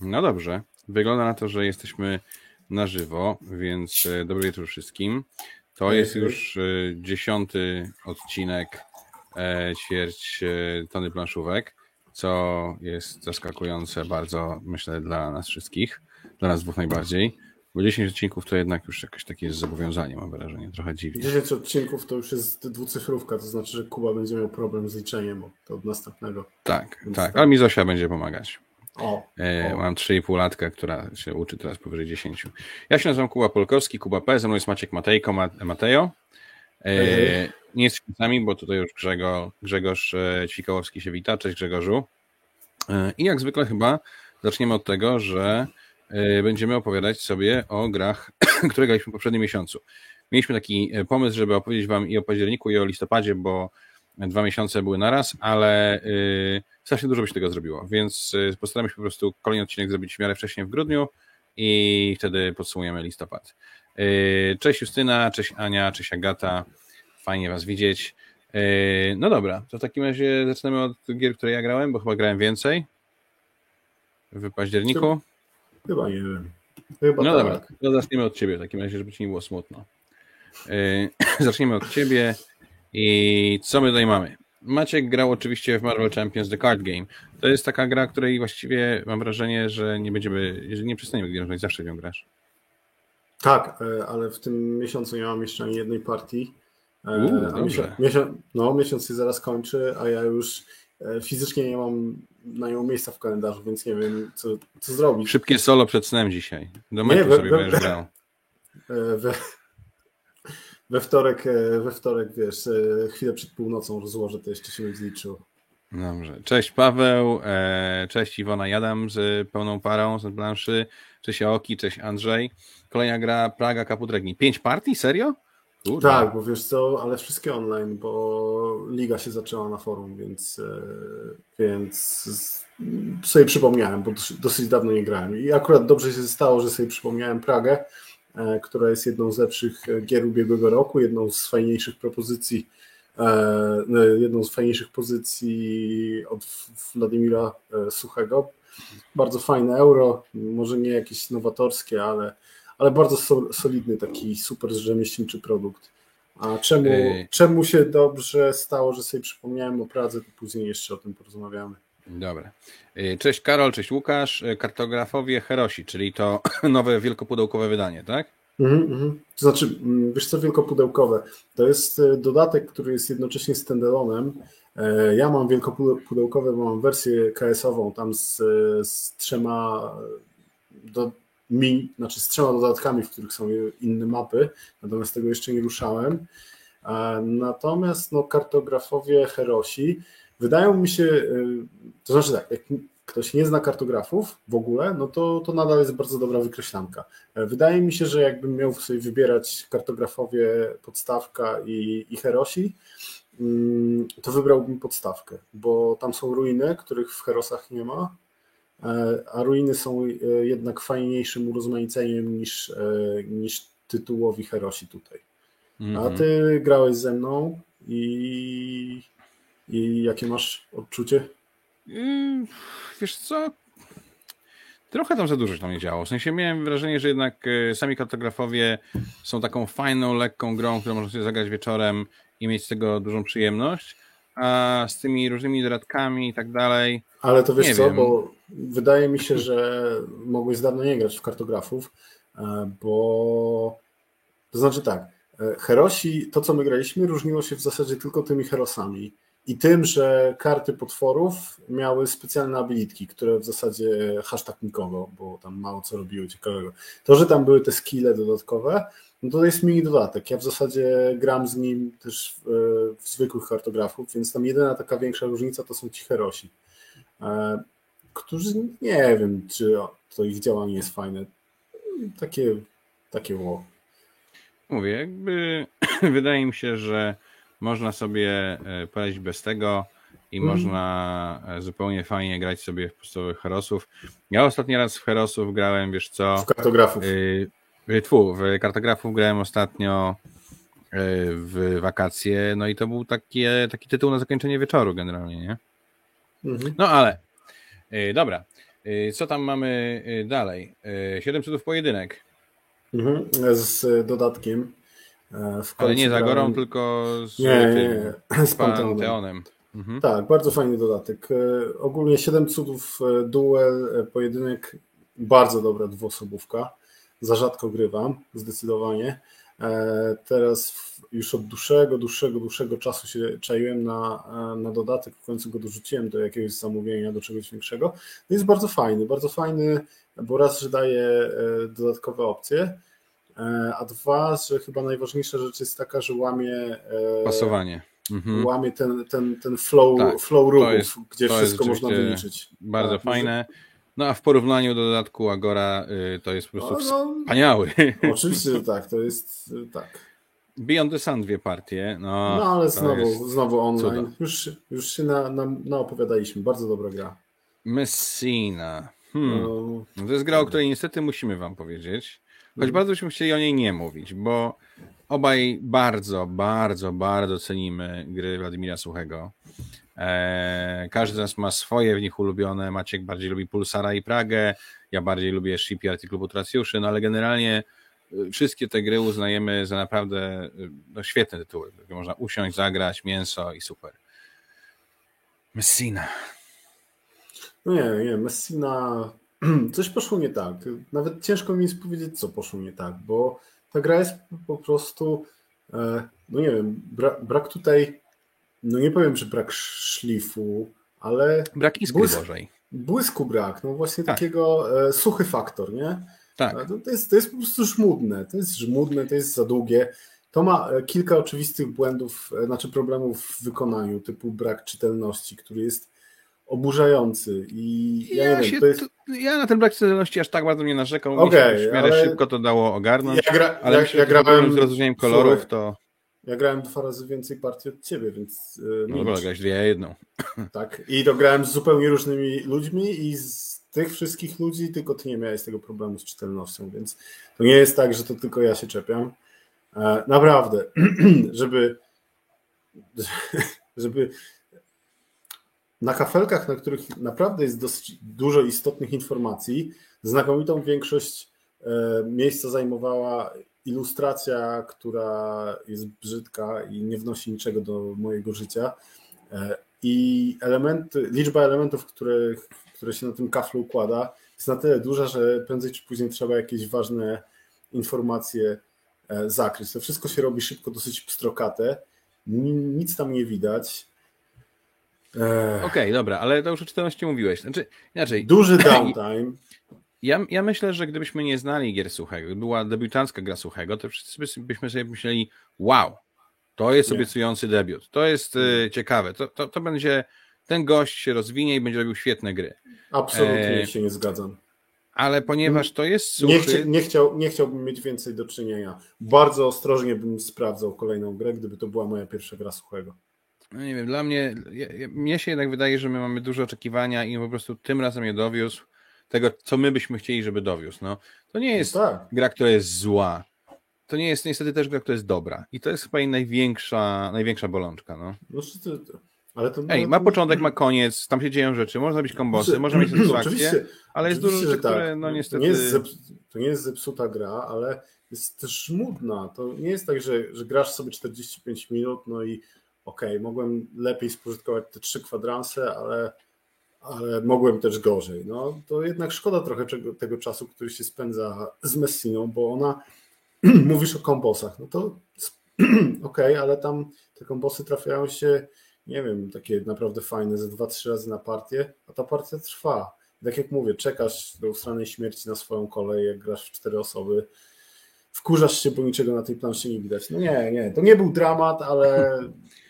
No dobrze. Wygląda na to, że jesteśmy na żywo, więc e, dobry wieczór wszystkim. To jest już e, dziesiąty odcinek e, ćwierć tony planszówek, co jest zaskakujące bardzo, myślę, dla nas wszystkich, dla nas dwóch najbardziej. Bo 10 odcinków to jednak już jakieś takie jest zobowiązanie, mam wrażenie, trochę dziwnie. 10 odcinków to już jest dwucyfrówka, to znaczy, że Kuba będzie miał problem z liczeniem od, od następnego. Tak, Więc tak, tak. ale mi Zosia będzie pomagać. O, E, o. Mam 3,5 latka, która się uczy teraz powyżej 10. Ja się nazywam Kuba Polkowski, Kuba P, ze mną jest Maciek Matejko, Ma- Matejo. E, nie jesteśmy sami, bo tutaj już Grzego, Grzegorz e, Ćwikołowski się wita. Cześć Grzegorzu. E, I jak zwykle chyba zaczniemy od tego, że e, będziemy opowiadać sobie o grach, które graliśmy w poprzednim miesiącu. Mieliśmy taki pomysł, żeby opowiedzieć Wam i o październiku, i o listopadzie, bo dwa miesiące były naraz, ale y, strasznie dużo by się tego zrobiło, więc y, postaramy się po prostu kolejny odcinek zrobić w miarę wcześniej w grudniu i wtedy podsumujemy listopad. Y, Cześć Justyna, cześć Ania, cześć Agata, fajnie Was widzieć. Y, No dobra, to w takim razie zaczynamy od gier, które ja grałem, bo chyba grałem więcej w październiku. Chyba nie wiem. Chyba No tak. dobra, to zaczniemy od ciebie w takim razie, żeby ci nie było smutno. Yy, zaczniemy od ciebie i co my tutaj mamy? Maciek grał oczywiście w Marvel Champions The Card Game. To jest taka gra, której właściwie mam wrażenie, że nie będziemy, jeżeli nie przestaniemy grać, zawsze w nią grasz. Tak, e, ale w tym miesiącu nie mam jeszcze ani jednej partii. E, dobrze. miesiąc, no, miesiąc się zaraz kończy, a ja już e, fizycznie nie mam na nią miejsca w kalendarzu, więc nie wiem, co, co zrobić. Szybkie solo przed snem dzisiaj. Do Nie, meczu we- sobie we- będziesz grał. We, we wtorek, e, we wtorek, wiesz, e, chwilę przed północą rozłożę, to jeszcze się będzie liczyło. Dobrze. Cześć Paweł, e, cześć Iwona Jadam z pełną parą z planszy, cześć Aoki, cześć Andrzej. Kolejna gra Praga Kaput Regni. Pięć partii? Serio? Kurde. Tak, bo wiesz co, ale wszystkie online, bo liga się zaczęła na forum, więc, więc sobie przypomniałem, bo dosyć, dawno nie grałem. I akurat dobrze się stało, że sobie przypomniałem Pragę, która jest jedną z lepszych e, gier ubiegłego roku, jedną z fajniejszych propozycji, e, jedną z fajniejszych pozycji od Władimira e, Suchego. Bardzo fajne euro, może nie jakieś nowatorskie, ale ale bardzo so, solidny, taki super rzemieślniczy produkt. A czemu, Ej. czemu się dobrze stało, że sobie przypomniałem o Pradze, to później jeszcze o tym porozmawiamy. Dobra. E, Cześć Karol, cześć Łukasz. E, Kartografowie Herosi, czyli to nowe wielkopudełkowe wydanie, tak? Mhm, mhm. To znaczy, mm, wiesz co, wielkopudełkowe. To jest e, dodatek, który jest jednocześnie standalone'em. E, Ja mam wielkopudełkowe, bo mam wersję KS-ową, tam z, z trzema do, mi, znaczy z trzema dodatkami, w których są inne mapy, natomiast tego jeszcze nie ruszałem. Natomiast no, kartografowie Herosi wydają mi się, e, to znaczy tak, jak ktoś nie zna kartografów w ogóle, no to, to nadal jest bardzo dobra wykreślanka. E, Wydaje mi się, że jakbym miał sobie wybierać kartografowie podstawka i, i Herosi, mm, to wybrałbym podstawkę, bo tam są ruiny, których w Herosach nie ma, e, a ruiny są e, jednak fajniejszym urozmaiceniem niż, niż tytułowi Herosi tutaj. A Mhm. ty grałeś ze mną i, i jakie masz odczucie? Mm, Wiesz co? Trochę tam za dużo się tam nie działo. W sensie miałem wrażenie, że jednak e, sami kartografowie są taką fajną, lekką grą, którą można sobie zagrać wieczorem i mieć z tego dużą przyjemność. A z tymi różnymi dodatkami i tak dalej. Ale to wiesz co, wiem. bo wydaje mi się, że mogłeś dawno nie grać w kartografów, e, bo to znaczy tak, e, Herosi, to co my graliśmy, różniło się w zasadzie tylko tymi Herosami i tym, że karty potworów miały specjalne abilitki, które w zasadzie hashtag nikogo, bo tam mało co robiły ciekawego. To, że tam były te skille dodatkowe, no to jest mini dodatek. Ja w zasadzie gram z nim też w, w zwykłych kartografów, więc tam jedyna taka większa różnica to są ci Herosi e, którzy nie wiem, czy to ich działanie jest fajne. Takie, takie ło. Mówię, jakby wydaje mi się, że można sobie e, poradzić bez tego i Mhm. można e, zupełnie fajnie grać sobie w podstawowych herosów. Ja ostatni raz w herosów grałem, wiesz co? W kartografów. Y, Tfu, w kartografów grałem ostatnio y, w wakacje, no i to był taki, taki tytuł na zakończenie wieczoru generalnie, nie? Mhm. No ale, y, dobra. Y, Co tam mamy y, dalej? Siedem cudów pojedynek, Mhm. Z dodatkiem. E, ale nie za gorą, tylko z, Nie, tym, nie. z Panteonem. Panteonem. Mhm. Tak, bardzo fajny dodatek. E, Ogólnie 7 cudów e, duel, pojedynek, bardzo dobra dwuosobówka. Za rzadko grywam, zdecydowanie. Teraz już od dłuższego, dłuższego, dłuższego czasu się czaiłem na, na dodatek, w końcu go dorzuciłem do jakiegoś zamówienia, do czegoś większego. No Jest bardzo fajny, bardzo fajny, bo raz, że daje dodatkowe opcje, a dwa, że chyba najważniejsza rzecz jest taka, że łamie e, Pasowanie. Mhm. łamie ten, ten, ten flow, Tak, flow ruchów, jest- gdzie wszystko można wyliczyć. Bardzo Tak, fajne. No a w porównaniu do dodatku Agora y, to jest po prostu No, no, wspaniały. oczywiście, że tak, to jest y, tak. Beyond the Sun dwie partie. No, No ale znowu, znowu online. Już, już się na, na, naopowiadaliśmy. Bardzo dobra gra. Messina. Hmm. No To jest gra, o której niestety musimy wam powiedzieć. Choć bardzo byśmy chcieli o niej nie mówić, bo obaj bardzo, bardzo, bardzo cenimy gry Władimira Suchego. Eee, każdy z nas ma swoje w nich ulubione. Maciek bardziej lubi Pulsara i Pragę, ja bardziej lubię Shipyard i Klub Utracjuszy, no ale generalnie y, wszystkie te gry uznajemy za naprawdę y, no, świetne tytuły, można usiąść, zagrać, mięso i super. Messina. nie, nie, Messina. Coś poszło nie tak. Nawet ciężko mi jest powiedzieć, co poszło nie tak, bo ta gra jest po prostu. e, No nie wiem, bra, brak tutaj. No nie powiem, że brak szlifu, ale Brak iskry Błysk- Bożej. błysku brak. No właśnie Tak. takiego e, suchy faktor, nie? Tak. To, to, jest, to jest po prostu żmudne, to jest żmudne, to jest za długie. To ma e, kilka oczywistych błędów, znaczy problemów w wykonaniu, typu brak czytelności, który jest oburzający i ja, Ja, się, wiem, to jest... to, ja na ten brak czytelności aż tak bardzo nie narzekał. Mi Okej, się w miarę ale- szybko to dało ogarnąć. Ja, gra, ale ja, myślę, ja grałem z rozróżnieniem kolorów, to ja grałem dwa razy więcej partii od ciebie, więc e, no dobra, grałeś dwie, ja jedną. tak. I to grałem z zupełnie różnymi ludźmi i z tych wszystkich ludzi tylko ty nie miałeś tego problemu z czytelnością, więc to nie jest tak, że to tylko ja się czepiam. E, Naprawdę, żeby, żeby na kafelkach, na których naprawdę jest dosyć dużo istotnych informacji, znakomitą większość e, miejsca zajmowała ilustracja, która jest brzydka i nie wnosi niczego do mojego życia. E, I elementy, liczba elementów, które, które się na tym kaflu układa, jest na tyle duża, że prędzej czy później trzeba jakieś ważne informacje e, zakryć. To wszystko się robi szybko, dosyć pstrokate. Ni- Nic tam nie widać. Okej, dobra, ale to już o czytelności mówiłeś. Znaczy, inaczej, Duży downtime. ja, ja myślę, że gdybyśmy nie znali gier Suchego, była debiutancka gra Suchego, to wszyscy byśmy- sobie myśleli, wow, to jest Nie. obiecujący debiut, to jest y, ciekawe, to, to, to będzie, ten gość się rozwinie i będzie robił świetne gry. Absolutnie E, się nie zgadzam. Ale ponieważ to jest Nie, suchy, chcia, nie, chciał, nie chciałbym mieć więcej do czynienia. Bardzo ostrożnie bym sprawdzał kolejną grę, gdyby to była moja pierwsza gra suchego. No nie wiem, dla mnie, ja, ja, mnie się jednak wydaje, że my mamy duże oczekiwania i po prostu tym razem je dowiózł tego, co my byśmy chcieli, żeby dowiózł. No, to nie jest Tak. gra, która jest zła. To nie jest niestety też gra, która jest dobra. I to jest chyba jej największa, największa bolączka. No. No, ale to, Ej, ma początek, ma koniec, tam się dzieją rzeczy, można robić kombosy, można mieć satysfakcję, Oczywiście, ale jest dużo rzeczy, tak. które no niestety... To nie, jest zep, to nie jest zepsuta gra, ale jest też żmudna. To nie jest tak, że, że grasz sobie 45 minut, no i okej, mogłem lepiej spożytkować te trzy kwadranse, ale, ale mogłem też gorzej. No to jednak szkoda trochę czego, tego czasu, który się spędza z Messiną, bo ona mówisz o kombosach, no to okej, ale tam te kombosy trafiają się, nie wiem, takie naprawdę fajne, ze dwa, trzy razy na partię, a ta partia trwa. Tak jak mówię, czekasz do ustanej śmierci na swoją kolej, jak grasz w cztery osoby, wkurzasz się, bo niczego na tej planszy nie widać. No nie, nie, to nie był dramat, ale...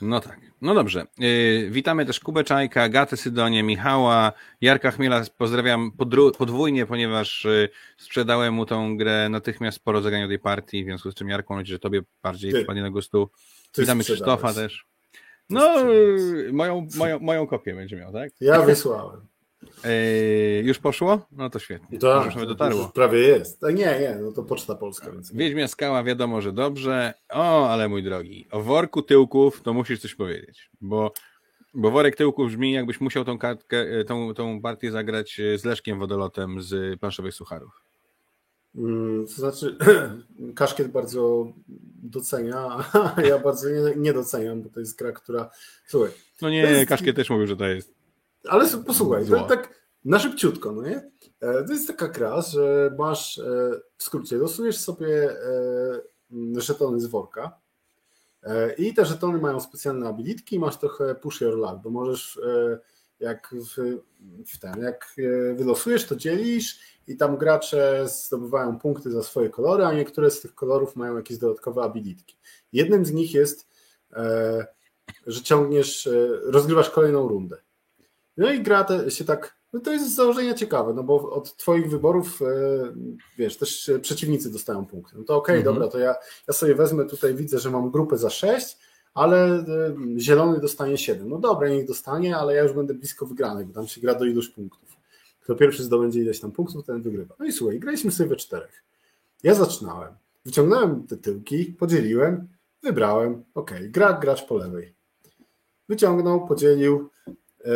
No tak. No dobrze. Yy, witamy też Kubę Czajka, Agatę Sydonię, Michała, Jarka Chmiela. Pozdrawiam podwójnie, ponieważ yy, sprzedałem mu tą grę natychmiast po rozegraniu tej partii, w związku z czym Jarku, mam nadzieję, że tobie bardziej Ty. przypadnie na gustu. Ty Witamy. Krzysztofa też. No, yy, moją, moją, moją kopię będzie miał, tak? Ja wysłałem. Yy, już poszło? No to świetnie. Tak, Już nawet dotarło. już prawie jest. A nie, nie, no to Poczta Polska. Więc. Wiedźmia skała, wiadomo, że dobrze. O, ale mój drogi, o worku tyłków to musisz coś powiedzieć, bo Bo worek tyłków brzmi, jakbyś musiał tą, kartkę, e, tą, tą partię zagrać e, z Leszkiem Wodolotem z planszowych sucharów. Mm, to znaczy, Kaszkiet bardzo docenia, a ja bardzo nie, nie doceniam, bo to jest gra, która. Słuchaj. No nie, jest... Kaszkiet też mówił, że to jest. Ale posłuchaj, to tak na szybciutko, no nie? E, to jest taka gra, że masz w skrócie, losujesz sobie żetony z worka i te żetony mają specjalne abilitki i masz trochę push your luck, bo możesz jak w, w ten, jak wylosujesz, to dzielisz i tam gracze zdobywają punkty za swoje kolory, a niektóre z tych kolorów mają jakieś dodatkowe abilitki. Jednym z nich jest, e, że ciągniesz, e, rozgrywasz kolejną rundę. No i gra te, się tak, no to jest z założenia ciekawe, no bo od twoich wyborów, e, wiesz, też przeciwnicy dostają punkty. No to okej, okay, mhm. dobra, to ja, ja sobie wezmę tutaj, widzę, że mam grupę za 6, ale zielony dostanie 7. No dobra, niech dostanie, ale ja już będę blisko wygranej, bo tam się gra do iluś punktów. Kto pierwszy zdobędzie ileś tam punktów, ten wygrywa. No i słuchaj, graliśmy sobie we czterech. Ja zaczynałem. Wyciągnąłem te tyłki, podzieliłem, wybrałem. Ok, gra, gracz po lewej. Wyciągnął, podzielił, e,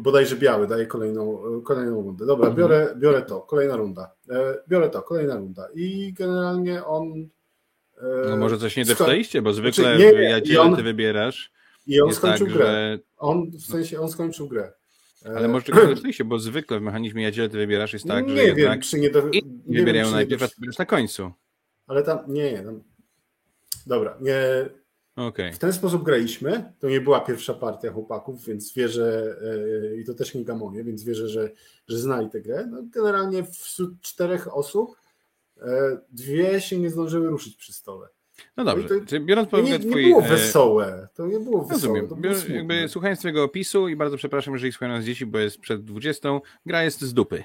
bodajże biały, daje kolejną, kolejną rundę. Dobra, mhm. biorę, biorę to, kolejna runda. E, biorę to, kolejna runda. I generalnie on. E, no może coś nie deptaliście, bo zwykle znaczy, nie, ja on, ty wybierasz. I on skończył tak, grę. Że... On, w sensie on skończył grę. Ale może tylko się, bo zwykle w mechanizmie jadziele ty wybierasz jest tak, nie że wiem, jednak czy nie, do, nie wybierają wiem, najpierw, a ty wybierasz na końcu. Ale tam, nie, nie. Tam... Dobra, nie. Okay. W ten sposób graliśmy. To nie była pierwsza partia chłopaków, więc wierzę, yy, i to też nie gamonie, więc wierzę, że, że znali tę grę. No, generalnie wśród czterech osób yy, dwie się nie zdążyły ruszyć przy stole. No dobrze, to, biorąc pod uwagę twój... Nie było e, wesołe, to nie było wesołe. Rozumiem. Bior, jakby słuchając twojego opisu i bardzo przepraszam, jeżeli słuchają nas dzieci, bo jest przed 20, gra jest z dupy.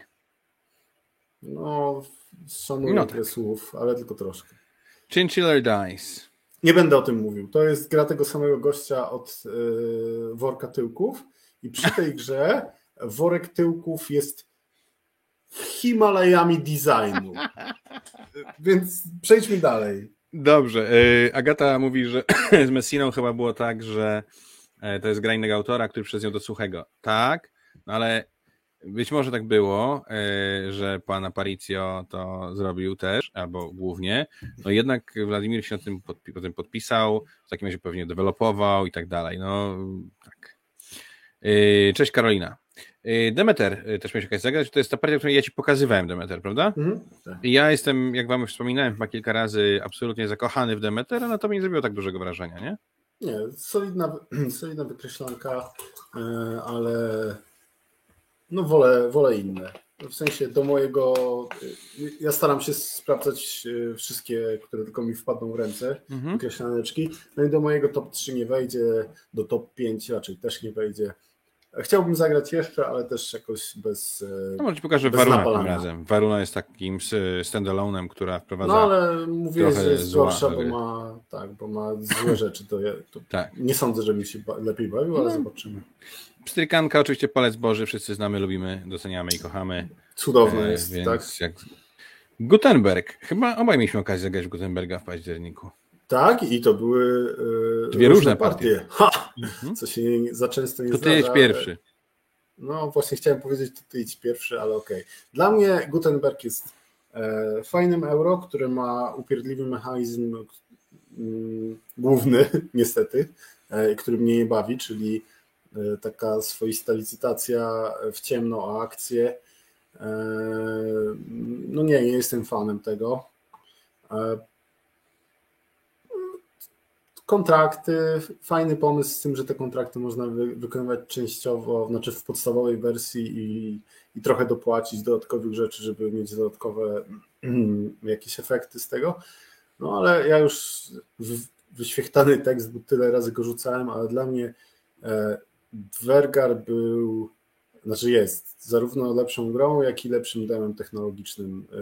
No, szanuję no tak. słów, ale tylko troszkę. Chinchiller Dice. Nie będę o tym mówił. To jest gra tego samego gościa od yy, worka tyłków i przy tej grze worek tyłków jest Himalajami designu. Więc przejdźmy dalej. Dobrze. E, Agata mówi, że z Messiną chyba było tak, że e, to jest gra innego autora, który przez nią do suchego. Tak, no ale być może tak było, e, że pan Aparicio to zrobił też, albo głównie. No jednak Wladimir się na tym podpi potem podpisał, w takim razie pewnie dewelopował i tak dalej. No tak. Cześć Karolina. Y, Demeter też miałeś okazję zagrać. To jest ta partia, którą ja ci pokazywałem, Demeter, prawda? Mhm, tak. I ja jestem, jak wam już wspominałem chyba kilka razy, absolutnie zakochany w Demeter, ale to mi nie zrobiło tak dużego wrażenia, nie? Nie, solidna, solidna wykreślanka, e, ale no wolę, wolę inne. W sensie do mojego. Ja staram się sprawdzać e, wszystkie, które tylko mi wpadną w ręce, mhm. wykreślaneczki. No i do mojego top 3 nie wejdzie, do top 5 raczej też nie wejdzie. Chciałbym zagrać jeszcze, ale też jakoś bez. E, no może ci pokażę Waruna tym razem. Waruna jest takim standalone'em, która wprowadza. No ale mówię, że jest gorsza, bo ma tak, bo ma złe rzeczy. To, to tak. Nie sądzę, że mi się lepiej bawił, ale no. zobaczymy. Pstrykanka, oczywiście palec Boży, wszyscy znamy, lubimy, doceniamy i kochamy. Cudowne e, jest, więc tak. Jak... Gutenberg. Chyba obaj mieliśmy okazję zagrać w Gutenberga w październiku. Tak, i to były e, dwie różne partie. partie. Ha! Mhm. Co się nie, za często nie to zdarza. To ty jedź pierwszy. No właśnie chciałem powiedzieć, to ty idź pierwszy, ale okej. Okay. Dla mnie Gutenberg jest e, fajnym euro, które ma upierdliwy mechanizm główny, niestety, e, który mnie nie bawi, czyli e, taka swoista licytacja w ciemno o akcję. E, no nie, nie jestem fanem tego. E, kontrakty, fajny pomysł z tym, że te kontrakty można wy, wykonywać częściowo, znaczy w podstawowej wersji i, i trochę dopłacić dodatkowych rzeczy, żeby mieć dodatkowe jakieś efekty z tego. No ale ja już wyświechtany tekst, bo tyle razy go rzucałem, ale dla mnie e, Dwergar był znaczy jest zarówno lepszą grą, jak i lepszym demem technologicznym e,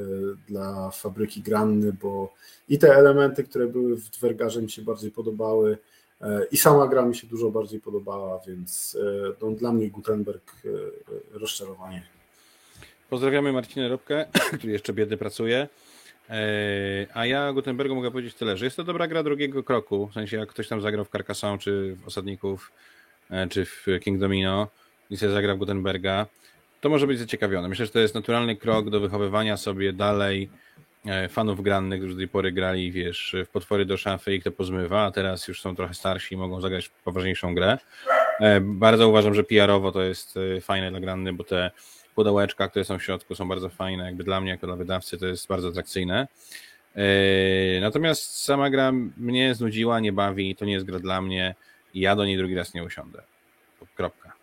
dla fabryki Granny, bo i te elementy, które były w Dwergarze mi się bardziej podobały e, i sama gra mi się dużo bardziej podobała, więc e, no, dla mnie Gutenberg rozczarowanie. Pozdrawiamy Marcinę Robkę, który jeszcze biedny pracuje. A ja Gutenbergu mogę powiedzieć tyle, że jest to dobra gra drugiego kroku. W sensie, jak ktoś tam zagrał w Carcassonne czy w Osadników, e, czy w King Domino i sobie zagra Gutenberga, to może być zaciekawione. Myślę, że to jest naturalny krok do wychowywania sobie dalej e, fanów grannych, którzy do tej pory grali, wiesz, w potwory do szafy i kto pozmywa, a teraz już są trochę starsi i mogą zagrać poważniejszą grę. E, bardzo uważam, że PR-owo to jest fajne dla granny, bo te pudełeczka, które są w środku są bardzo fajne, jakby dla mnie, jako dla wydawcy to jest bardzo atrakcyjne. Natomiast sama gra mnie znudziła, nie bawi, to nie jest gra dla mnie i ja do niej drugi raz nie usiądę. Kropka.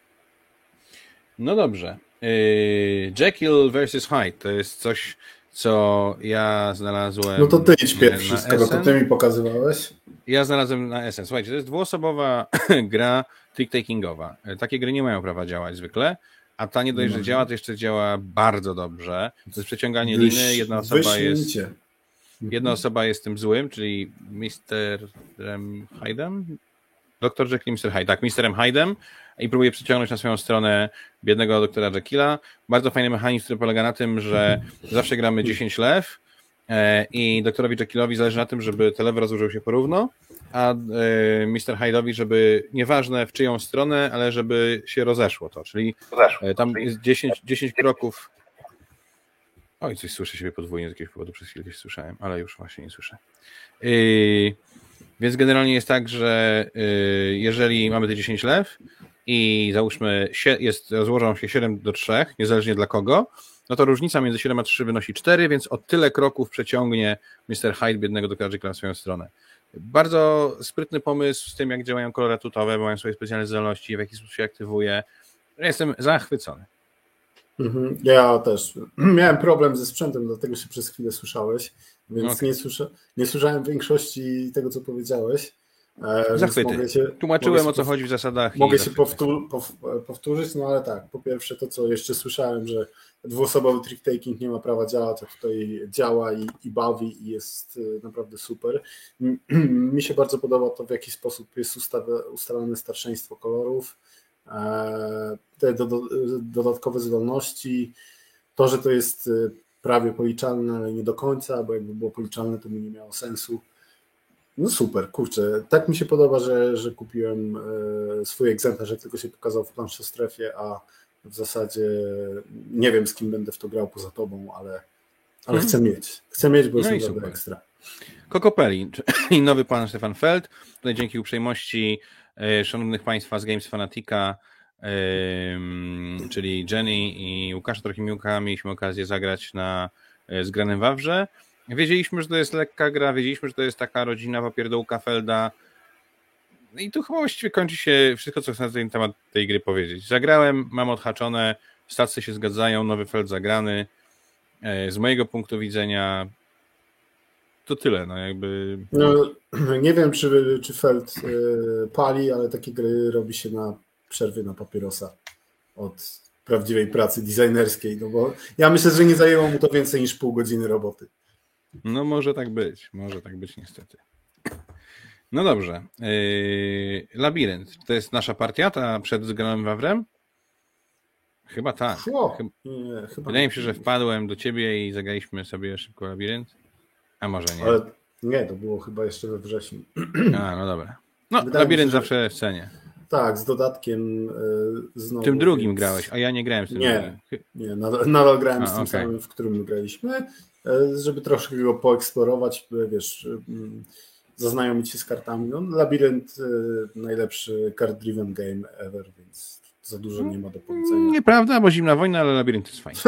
No dobrze. Yy, Jekyll vs. Hyde to jest coś, co ja znalazłem. No to ty idź pierwszy, skoro to ty mi pokazywałeś. Ja znalazłem na SN. Słuchajcie, to jest dwuosobowa gra trick-takingowa. Takie gry nie mają prawa działać zwykle, a ta nie dość, że działa, to jeszcze działa bardzo dobrze. To jest przeciąganie Wyś, liny, jedna osoba jest. Jedna osoba jest tym złym, czyli Mr. Hyde'em, Doktor Jekyll i Mr. Hyde. Tak, Mr. Hyde'em i próbuje przyciągnąć na swoją stronę biednego doktora Jekylla. Bardzo fajny mechanizm, który polega na tym, że zawsze gramy 10 lew e, i doktorowi Jekyllowi zależy na tym, żeby te lewy rozłożyły się porówno, a e, Mr. Hyde'owi, żeby nieważne w czyją stronę, ale żeby się rozeszło to, czyli e, tam jest 10, 10 kroków Oj, coś słyszę siebie podwójnie z jakiegoś powodu, przez chwilę słyszałem, ale już właśnie nie słyszę. Yy, więc generalnie jest tak, że yy, jeżeli mamy te 10 lew i załóżmy jest, złożą się 7 do 3, niezależnie dla kogo, no to różnica między 7 a 3 wynosi 4, więc o tyle kroków przeciągnie Mr. Hyde biednego do na swoją stronę. Bardzo sprytny pomysł z tym, jak działają kolory tutowe, bo mają swoje specjalne zdolności, w jaki sposób się aktywuje. Jestem zachwycony. Mhm. Ja też. Miałem problem ze sprzętem, dlatego się przez chwilę słyszałeś, więc okay. nie, słysza, nie słyszałem większości tego, co powiedziałeś. E, Zachwyty. Się, Tłumaczyłem o co chodzi w zasadach. Mogę się powtór, powtórzyć, no ale tak, po pierwsze to, co jeszcze słyszałem, że dwuosobowy trick-taking nie ma prawa działać, to tutaj działa i, i bawi i jest e, naprawdę super. Mi się bardzo podoba to, w jaki sposób jest ustalane starszeństwo kolorów, E, te do, do, dodatkowe zdolności, to, że to jest prawie policzalne, ale nie do końca, bo jakby było policzalne, to by nie miało sensu. No super, kurczę, tak mi się podoba, że, że kupiłem e, swój egzemplarz, że tylko się pokazał w strefie, a w zasadzie nie wiem z kim będę w to grał poza tobą, ale, ale hmm. chcę mieć. Chcę mieć, bo no jest naprawdę ekstra. Kokopeli, czyli nowy pan Stefan Feld. Tutaj dzięki uprzejmości E, szanownych Państwa z Games Fanatica, czyli Jenny i Łukasza Trochimiuka, mieliśmy okazję zagrać na e, zgranym Wawrze. Wiedzieliśmy, że to jest lekka gra, wiedzieliśmy, że to jest taka rodzina papierdołka Felda. I tu chyba właściwie kończy się wszystko, co chcę na ten temat tej gry powiedzieć. Zagrałem, mam odhaczone, stacje się zgadzają, nowy Feld zagrany. E, z mojego punktu widzenia to tyle, no jakby... No, nie wiem, czy, czy Feld y, pali, ale takie gry robi się na przerwie na papierosa od prawdziwej pracy designerskiej, no bo ja myślę, że nie zajęło mu to więcej niż pół godziny roboty. No może tak być, może tak być niestety. No dobrze. Yy, labirynt. To jest nasza partia, ta przed zgranym Wawrem? Chyba tak. Chyba, nie, chyba Wydaje mi się, że wpadłem do ciebie i zagraliśmy sobie szybko labirynt. A może nie? Ale nie, to było chyba jeszcze we wrześniu. A, no dobra. No, Wydaje labirynt się, zawsze w cenie. Tak, z dodatkiem y, znowu. Tym drugim więc... grałeś, a ja nie grałem z tym nie, drugim. Nie, nadal, nadal grałem a, z tym okay. samym, w którym graliśmy, żeby troszkę go poeksplorować, wiesz, zaznajomić się z kartami. No, labirynt najlepszy card-driven game ever, więc za dużo nie ma do powiedzenia. Nieprawda, bo Zimna Wojna, ale labirynt jest fajny.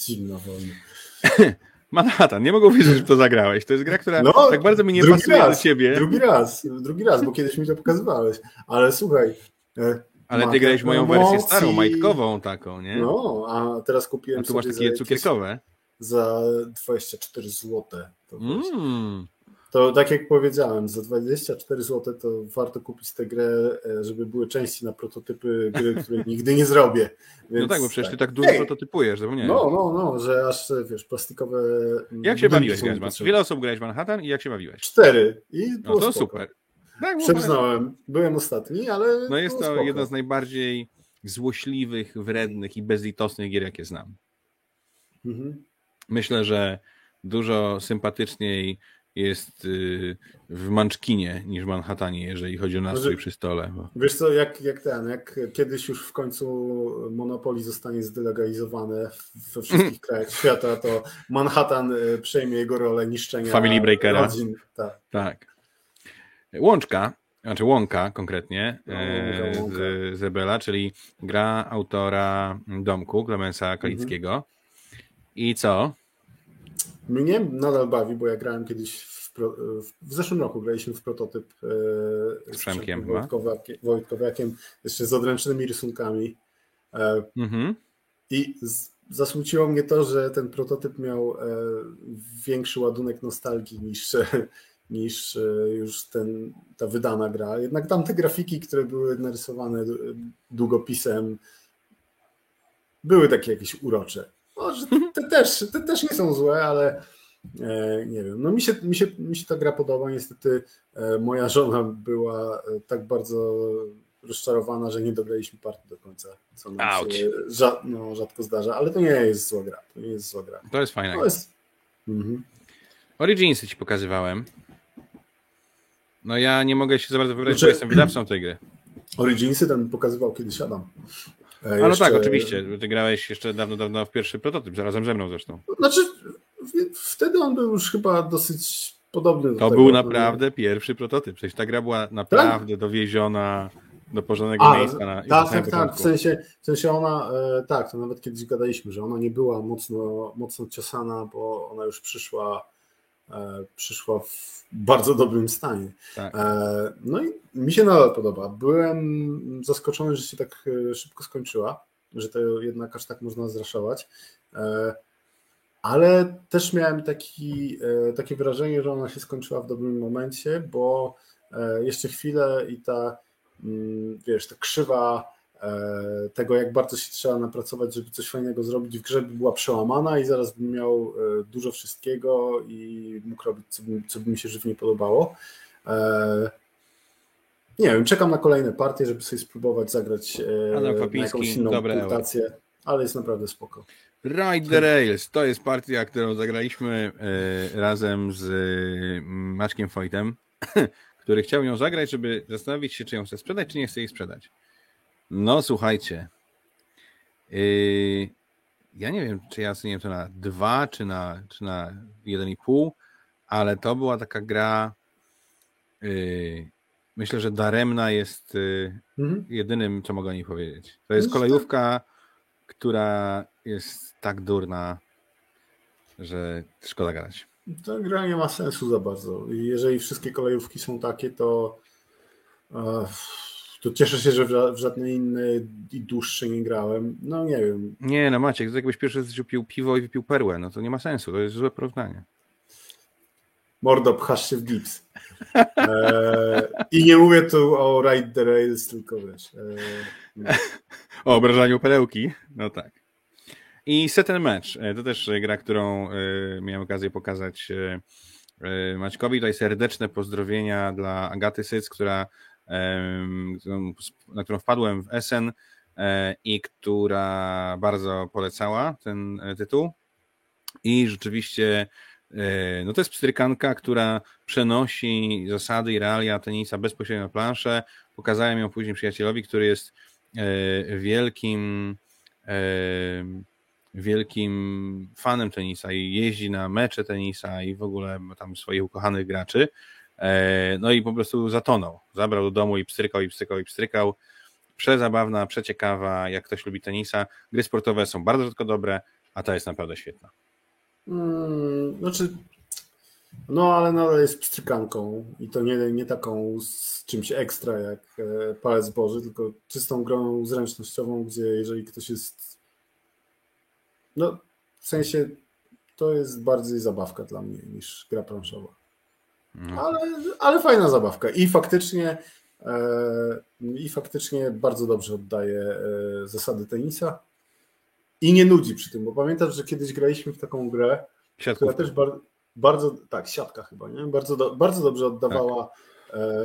Zimna Wojna. Manhattan, nie mogę uwierzyć, że to zagrałeś. To jest gra, która no, tak bardzo mi nie pasuje raz, do ciebie. Drugi raz, drugi raz, bo kiedyś mi to pokazywałeś. Ale słuchaj. E, Ale ty grałeś moją wersję starą, majtkową taką, nie? No, a teraz kupiłem a tu masz takie cukierkowe. Za 24 zł. To mm. To tak jak powiedziałem, za 24 zł to warto kupić tę grę, e, żeby były części na prototypy gry, które nigdy nie zrobię. Więc, no tak, bo przecież tak. ty tak dużo Ej. prototypujesz, zapomniałem. No, no, no, że aż wiesz, plastikowe. Jak się bawiłeś grać? Wiele osób grałeś Manhattan i jak się bawiłeś? Cztery. I no to spoko. super. Tak. Byłem ostatni, ale. No jest to spoko. jedna z najbardziej złośliwych, wrednych i bezlitosnych gier, jakie znam. Mhm. Myślę, że dużo sympatyczniej jest y, w Manczkinie niż w Manhattanie, jeżeli chodzi o nastrój Może- przy stole. Wiesz co, jak, jak ten, jak kiedyś już w końcu Monopoly zostanie zdelegalizowane we wszystkich krajach świata, to Manhattan y, przejmie jego rolę niszczenia Family Breakera. rodzin. Tak. Tak. Łączka, znaczy Łąka konkretnie No, e, Łąka. z Zebela, czyli gra autora Domku, Klemensa Kalickiego. I co? Mnie nadal bawi, bo ja grałem kiedyś w, pro, w, zeszłym roku graliśmy w prototyp e, Z Przemkiem. Wojtkowiakiem, Wojtkowiakiem, jeszcze z odręcznymi rysunkami. E, Mhm. I z, zasmuciło mnie to, że ten prototyp miał e, większy ładunek nostalgii niż, niż już ten, ta wydana gra. Jednak tam te grafiki, które były narysowane długopisem, były takie jakieś urocze. Może te, też, te też nie są złe, ale e, nie wiem. No mi się, mi, się, mi się ta gra podoba. Niestety e, moja żona była e, tak bardzo rozczarowana, że nie dograliśmy partii do końca, co nam się no, rzadko zdarza, ale to nie jest zła gra. To nie jest zła gra. To jest fajne. Jest... Mhm. Originsy ci pokazywałem. No ja nie mogę się za bardzo wybrać, Znaczy- bo jestem wydawcą tej gry. Originsy ten pokazywał kiedyś Adam. E, Ale no jeszcze- tak, oczywiście. Ty grałeś jeszcze dawno, dawno w pierwszy prototyp, zarazem ze mną zresztą. Znaczy, wtedy on był już chyba dosyć podobny do To tego. był naprawdę pierwszy prototyp. Przecież ta gra była naprawdę dowieziona do porządnego A, miejsca. Na, tak, samym tak, tak. W sensie, w sensie ona, e, tak, to nawet kiedyś gadaliśmy, że ona nie była mocno, mocno ciosana, bo ona już przyszła, przyszła w bardzo dobrym stanie. Tak. E, no i mi się nadal podoba. Byłem zaskoczony, że się tak e, szybko skończyła, że to jednak aż tak można zraszować. E, ale też miałem taki, e, takie wrażenie, że ona się skończyła w dobrym momencie, bo e, jeszcze chwilę i ta, mm, wiesz, ta krzywa e, tego, jak bardzo się trzeba napracować, żeby coś fajnego zrobić w grze, by była przełamana i zaraz bym miał e, dużo wszystkiego i mógł robić, co by, co by mi się żywnie podobało. E, Nie wiem, czekam na kolejne partie, żeby sobie spróbować zagrać e, na Papiński, jakąś inną punktację, ale jest naprawdę spoko. Ride the Rails to jest partia, którą zagraliśmy e, razem z e, Maćkiem Wojtem, który chciał ją zagrać, żeby zastanowić się, czy ją chce sprzedać, czy nie chce jej sprzedać. No słuchajcie, yy, ja nie wiem, czy ja oceniłem to na dwa, czy na, czy na jeden i pół, ale to była taka gra, yy, myślę, że daremna jest yy, Mhm. jedynym, co mogę o niej powiedzieć. To jest No, kolejówka, która jest tak durna, że szkoda gadać. Ta gra nie ma sensu za bardzo. Jeżeli wszystkie kolejówki są takie, to, e, to cieszę się, że w ża- w żadne inne i dłuższe nie grałem. No nie wiem. Nie, no Maciek, to jakbyś pierwszy raz pił piwo i wypił perłę, no to nie ma sensu, to jest złe porównanie. Mordo, pchasz się w gips. E, I nie mówię tu o Ride the Rails, tylko wiesz. E, O obrażaniu perełki, no tak. I Set and Match, e, to też gra, którą miałem okazję pokazać Maćkowi. Tutaj serdeczne pozdrowienia dla Agaty Syc, która, na którą wpadłem w Essen e, i która bardzo polecała ten e, tytuł. I rzeczywiście e, no to jest pstrykanka, która przenosi zasady i realia tenisa bezpośrednio na planszę. Pokazałem ją później przyjacielowi, który jest wielkim wielkim fanem tenisa i jeździ na mecze tenisa i w ogóle ma tam swoich ukochanych graczy. E, No i po prostu zatonął. Zabrał do domu i pstrykał, i pstrykał, i pstrykał. Przezabawna, przeciekawa, jak ktoś lubi tenisa. Gry sportowe są bardzo rzadko dobre, a ta jest naprawdę świetna. mm, znaczy, no ale nadal jest pstrykanką i to nie, nie taką z czymś ekstra jak e, palec Boży, tylko czystą grą zręcznościową, gdzie jeżeli ktoś jest no w sensie to jest bardziej zabawka dla mnie niż gra planszowa. No. Ale, ale fajna zabawka i faktycznie e, i faktycznie bardzo dobrze oddaje e, zasady tenisa i nie nudzi przy tym, bo pamiętasz, że kiedyś graliśmy w taką grę, która Siatkówka. też bar, bardzo, tak, siatka chyba, nie? Bardzo, do, bardzo dobrze oddawała e,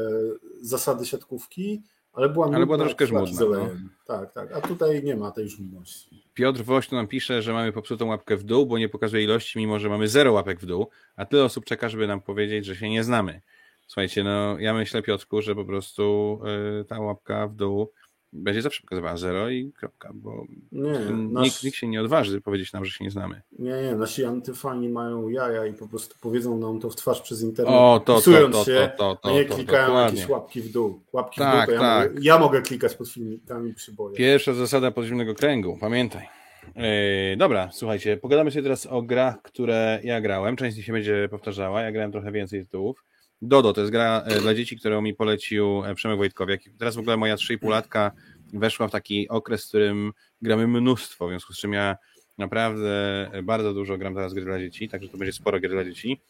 zasady siatkówki, ale była, ale była troszkę żmudna. No. Tak, tak, a tutaj nie ma tej żmudności. Piotr Woś nam pisze, że mamy popsutą łapkę w dół, bo nie pokazuje ilości, mimo że mamy zero łapek w dół, a tyle osób czeka, żeby nam powiedzieć, że się nie znamy. Słuchajcie, no ja myślę, Piotrku, że po prostu y, ta łapka w dół będzie zawsze pokazywała zero i kropka, bo nie, nikt, nasz... nikt, się nie odważy powiedzieć nam, że się nie znamy. Nie, nie, nasi antyfani mają jaja i po prostu powiedzą nam to w twarz przez internet, o, to, pisując to, to, się, to, to, a nie to, klikają jakieś łapki w dół. Łapki tak, w dół to ja, tak. mogę, ja mogę klikać pod filmikami przy boju. Pierwsza zasada podziemnego kręgu, pamiętaj. Yy, dobra, słuchajcie, pogadamy sobie teraz o grach, które ja grałem. Część z nich się będzie powtarzała, ja grałem trochę więcej tytułów. Dodo to jest gra e, dla dzieci, którą mi polecił e, Przemek Wojtkowiak. Teraz w ogóle moja 3,5 latka weszła w taki okres, w którym gramy mnóstwo, w związku z czym ja naprawdę bardzo dużo gram teraz gry dla dzieci, także to będzie sporo gry dla dzieci.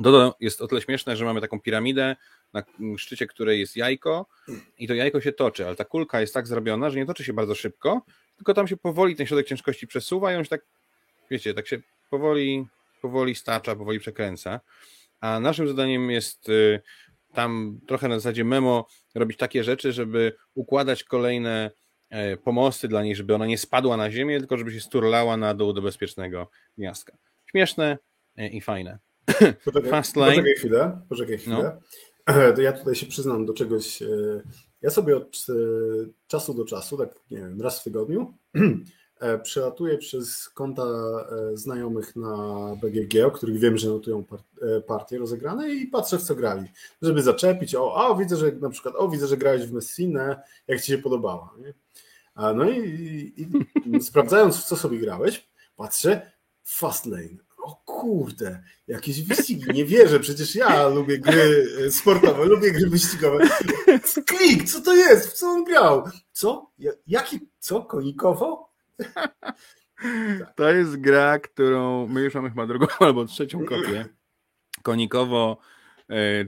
Dodo jest o tyle śmieszne, że mamy taką piramidę, na szczycie której jest jajko i to jajko się toczy, ale ta kulka jest tak zrobiona, że nie toczy się bardzo szybko, tylko tam się powoli ten środek ciężkości przesuwa i on się tak, wiecie, tak się powoli, powoli stacza, powoli przekręca. A naszym zadaniem jest y, tam trochę na zasadzie memo robić takie rzeczy, żeby układać kolejne e, pomosty dla niej, żeby ona nie spadła na ziemię, tylko żeby się sturlała na dół do bezpiecznego gniazdka. Śmieszne e, i fajne. Poczekaj, Fastlane. poczekaj chwilę, poczekaj chwilę. No. To ja tutaj się przyznam do czegoś. Ja sobie od czasu do czasu, tak nie wiem, raz w tygodniu, przelatuję przez konta znajomych na BGG, o których wiem, że notują partie rozegrane i patrzę w co grali, żeby zaczepić, o, o widzę, że na przykład, o widzę, że grałeś w Messinę, jak ci się podobała. Nie? No i, i, i sprawdzając w co sobie grałeś, patrzę, Fastlane. O kurde, jakieś wyścigi, nie wierzę, przecież ja lubię gry sportowe, lubię gry wyścigowe. Klik, co to jest? W co on grał? Co? Jaki, co? Konikowo? To jest gra, którą my już mamy chyba drugą albo trzecią kopię. Konikowo,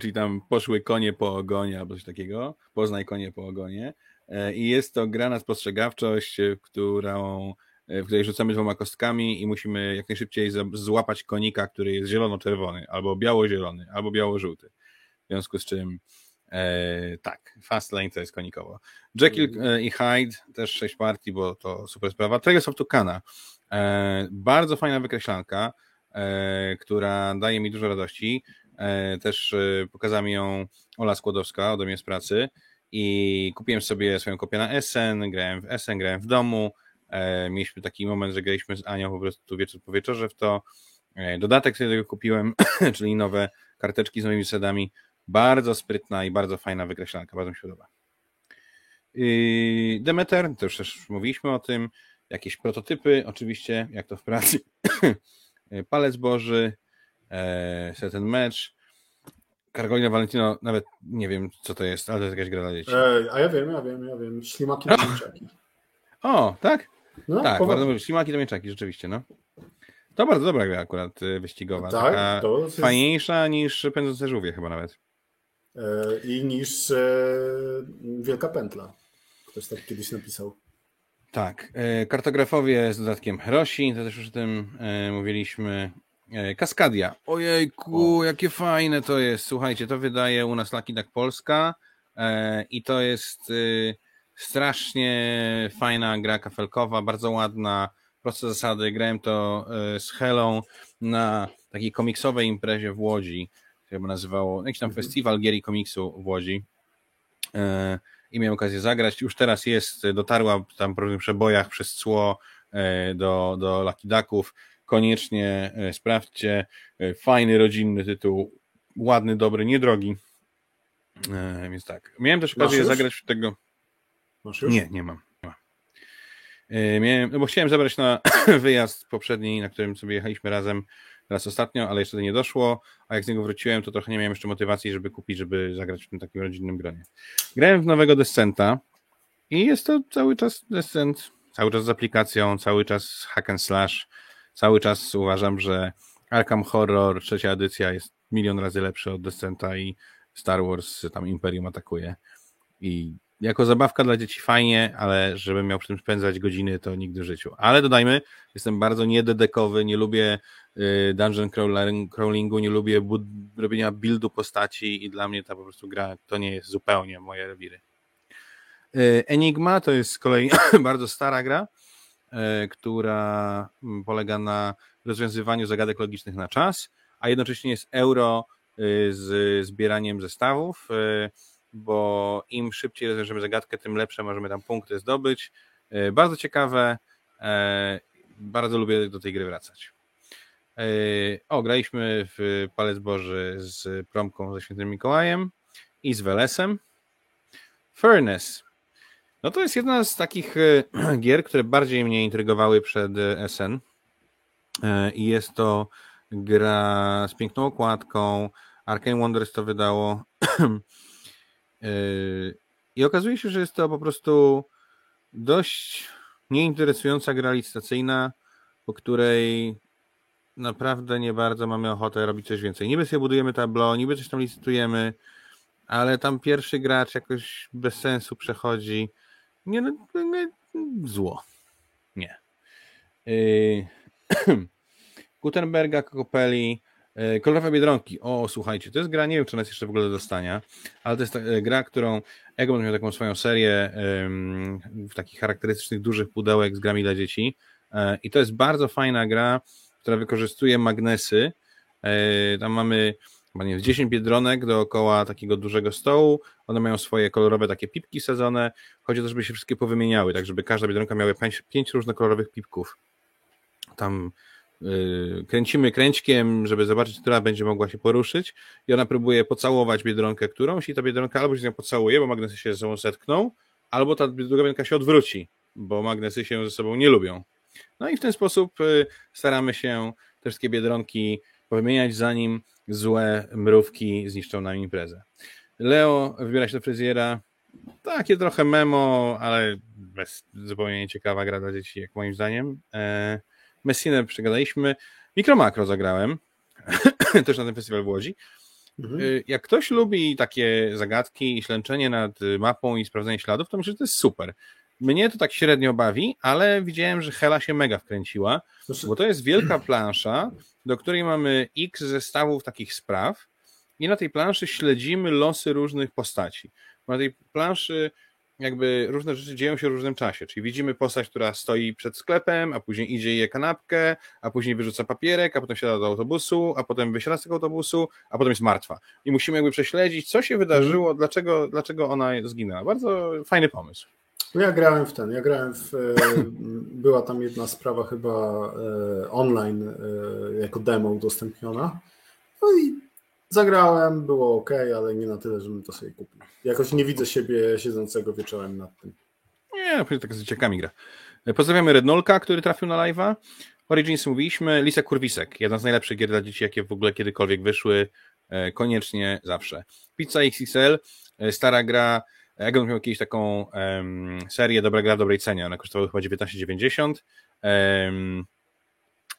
czyli tam poszły konie po ogonie albo coś takiego. Poznaj konie po ogonie. I jest to gra na spostrzegawczość, którą w której rzucamy dwoma kostkami i musimy jak najszybciej złapać konika, który jest zielono-czerwony, albo biało-zielony, albo biało-żółty. W związku z czym e, tak, Fastlane to jest konikowo. Jekyll e, i Hyde też sześć partii, bo to super sprawa. Trails of Tucana. E, bardzo fajna wykreślanka, e, która daje mi dużo radości. E, też pokazała mi ją Ola Skłodowska ode mnie z pracy i kupiłem sobie swoją kopię na SN, grałem w SN, grałem w domu, mieliśmy taki moment, że graliśmy z Anią po prostu wieczór po wieczorze w to. Dodatek tego kupiłem, czyli nowe karteczki z moimi zasadami. Bardzo sprytna i bardzo fajna wykreślanka, bardzo mi się podoba. Demeter, to już też mówiliśmy o tym. Jakieś prototypy, oczywiście, jak to w pracy. Palec Boży, and match. Karolina Valentino, nawet nie wiem, co to jest, ale to jest jakaś gra dla dzieci. E, a ja wiem, ja wiem, ja wiem. Ślimaki na O, tak? No, tak, powa- bardzo dobrze. Ślimaki to mieczaki, rzeczywiście, no. To bardzo dobra gra akurat y, wyścigowa. Tak, taka to jest- fajniejsza niż pędzące żółwie chyba nawet. E, I niż e, Wielka Pętla. Ktoś tak kiedyś napisał. Tak. y, Kartografowie z dodatkiem Rosi, to też już o tym mówiliśmy. Kaskadia. Ojejku, jakie fajne to jest. Słuchajcie, to wydaje u nas Lucky Duck Polska i to jest strasznie fajna gra kafelkowa, bardzo ładna, proste zasady. Grałem to z Helą na takiej komiksowej imprezie w Łodzi, się chyba nazywało, jakiś tam festiwal gier i komiksu w Łodzi. Y, I miałem okazję zagrać. Już teraz jest, dotarła tam po różnych przebojach przez cło y, do, do Lucky Ducków. Koniecznie y, sprawdźcie. Fajny, rodzinny tytuł. Ładny, dobry, niedrogi. Więc tak. Miałem też okazję zagrać w tego. Nie, nie mam. Nie mam. Miałem, no bo chciałem zabrać na wyjazd poprzedni, na którym sobie jechaliśmy razem raz ostatnio, ale jeszcze to nie doszło, a jak z niego wróciłem, to trochę nie miałem jeszcze motywacji, żeby kupić, żeby zagrać w tym takim rodzinnym gronie. Grałem w nowego Descenta i jest to cały czas Descent, cały czas z aplikacją, cały czas hack and slash, cały czas uważam, że Arkham Horror, trzecia edycja jest milion razy lepszy od Descenta i Star Wars tam Imperium atakuje i jako zabawka dla dzieci fajnie, ale żebym miał przy tym spędzać godziny, to nigdy w życiu. Ale dodajmy, jestem bardzo niededekowy, nie lubię dungeon crawling- crawlingu, nie lubię robienia buildu postaci i dla mnie ta po prostu gra to nie jest zupełnie moje rewiry. Enigma to jest z kolei bardzo stara gra, która polega na rozwiązywaniu zagadek logicznych na czas, a jednocześnie jest euro z zbieraniem zestawów, bo im szybciej rozwiążemy zagadkę, tym lepsze możemy tam punkty zdobyć. Bardzo ciekawe, bardzo lubię do tej gry wracać. O, graliśmy w Palec Boży z Promką ze Świętym Mikołajem i z Welesem. Furnace. No to jest jedna z takich gier, które bardziej mnie intrygowały przed SN. I jest to gra z piękną okładką. Arkane Wonders to wydało. I okazuje się, że jest to po prostu dość nieinteresująca gra licytacyjna, po której naprawdę nie bardzo mamy ochotę robić coś więcej. Niby sobie budujemy tablo, niby coś tam licytujemy, ale tam pierwszy gracz jakoś bez sensu przechodzi. Nie, no, nie zło. Nie. Yy... Gutenberga, Kokopeli, yy, Kolorowe Biedronki. O, słuchajcie, to jest gra, nie wiem, czy ona jest jeszcze w ogóle do dostania, ale to jest ta, yy, gra, którą Egon miał taką swoją serię w takich charakterystycznych dużych pudełek z grami dla dzieci yy, i to jest bardzo fajna gra, która wykorzystuje magnesy. Tam mamy chyba nie 10 biedronek dookoła takiego dużego stołu. One mają swoje kolorowe takie pipki sadzone. Chodzi o to, żeby się wszystkie powymieniały, tak żeby każda biedronka miała 5 różnokolorowych pipków. Tam yy, kręcimy kręćkiem, żeby zobaczyć, która będzie mogła się poruszyć i ona próbuje pocałować biedronkę którąś i ta biedronka albo się z nią pocałuje, bo magnesy się ze sobą zetkną, albo ta druga biedronka się odwróci, bo magnesy się ze sobą nie lubią. No i w ten sposób yy, staramy się te wszystkie biedronki powymieniać, zanim złe mrówki zniszczą nam imprezę. Leo wybiera się do fryzjera. Takie trochę memo, ale bez, zupełnie nieciekawa gra dla dzieci, jak moim zdaniem. E, Messinę przegadaliśmy. Mikromakro zagrałem, też na ten festiwal w Łodzi. Mhm. E, jak ktoś lubi takie zagadki i ślęczenie nad mapą i sprawdzenie śladów, to myślę, że to jest super. Mnie to tak średnio bawi, ale widziałem, że Hela się mega wkręciła, bo to jest wielka plansza, do której mamy x zestawów takich spraw i na tej planszy śledzimy losy różnych postaci. Na tej planszy jakby różne rzeczy dzieją się w różnym czasie, czyli widzimy postać, która stoi przed sklepem, a później idzie je kanapkę, a później wyrzuca papierek, a potem siada do autobusu, a potem wysiada z tego autobusu, a potem jest martwa. I musimy jakby prześledzić, co się wydarzyło, dlaczego, dlaczego ona zginęła. Bardzo fajny pomysł. No ja grałem w ten, ja grałem w, e, była tam jedna sprawa chyba e, online e, jako demo udostępniona. No i zagrałem, było ok, ale nie na tyle, żebym to sobie kupił. Jakoś nie widzę siebie siedzącego wieczorem nad tym. Nie, no tak z dzieciakami gra. Pozdrawiamy Rednolka, który trafił na live'a. Origins mówiliśmy, Lisa Kurwisek, jedna z najlepszych gier dla dzieci, jakie w ogóle kiedykolwiek wyszły, koniecznie zawsze. Pizza XXL, stara gra, Egon miał jakąś taką um, serię Dobra gra w dobrej cenie, ona kosztowała chyba 19,90 um,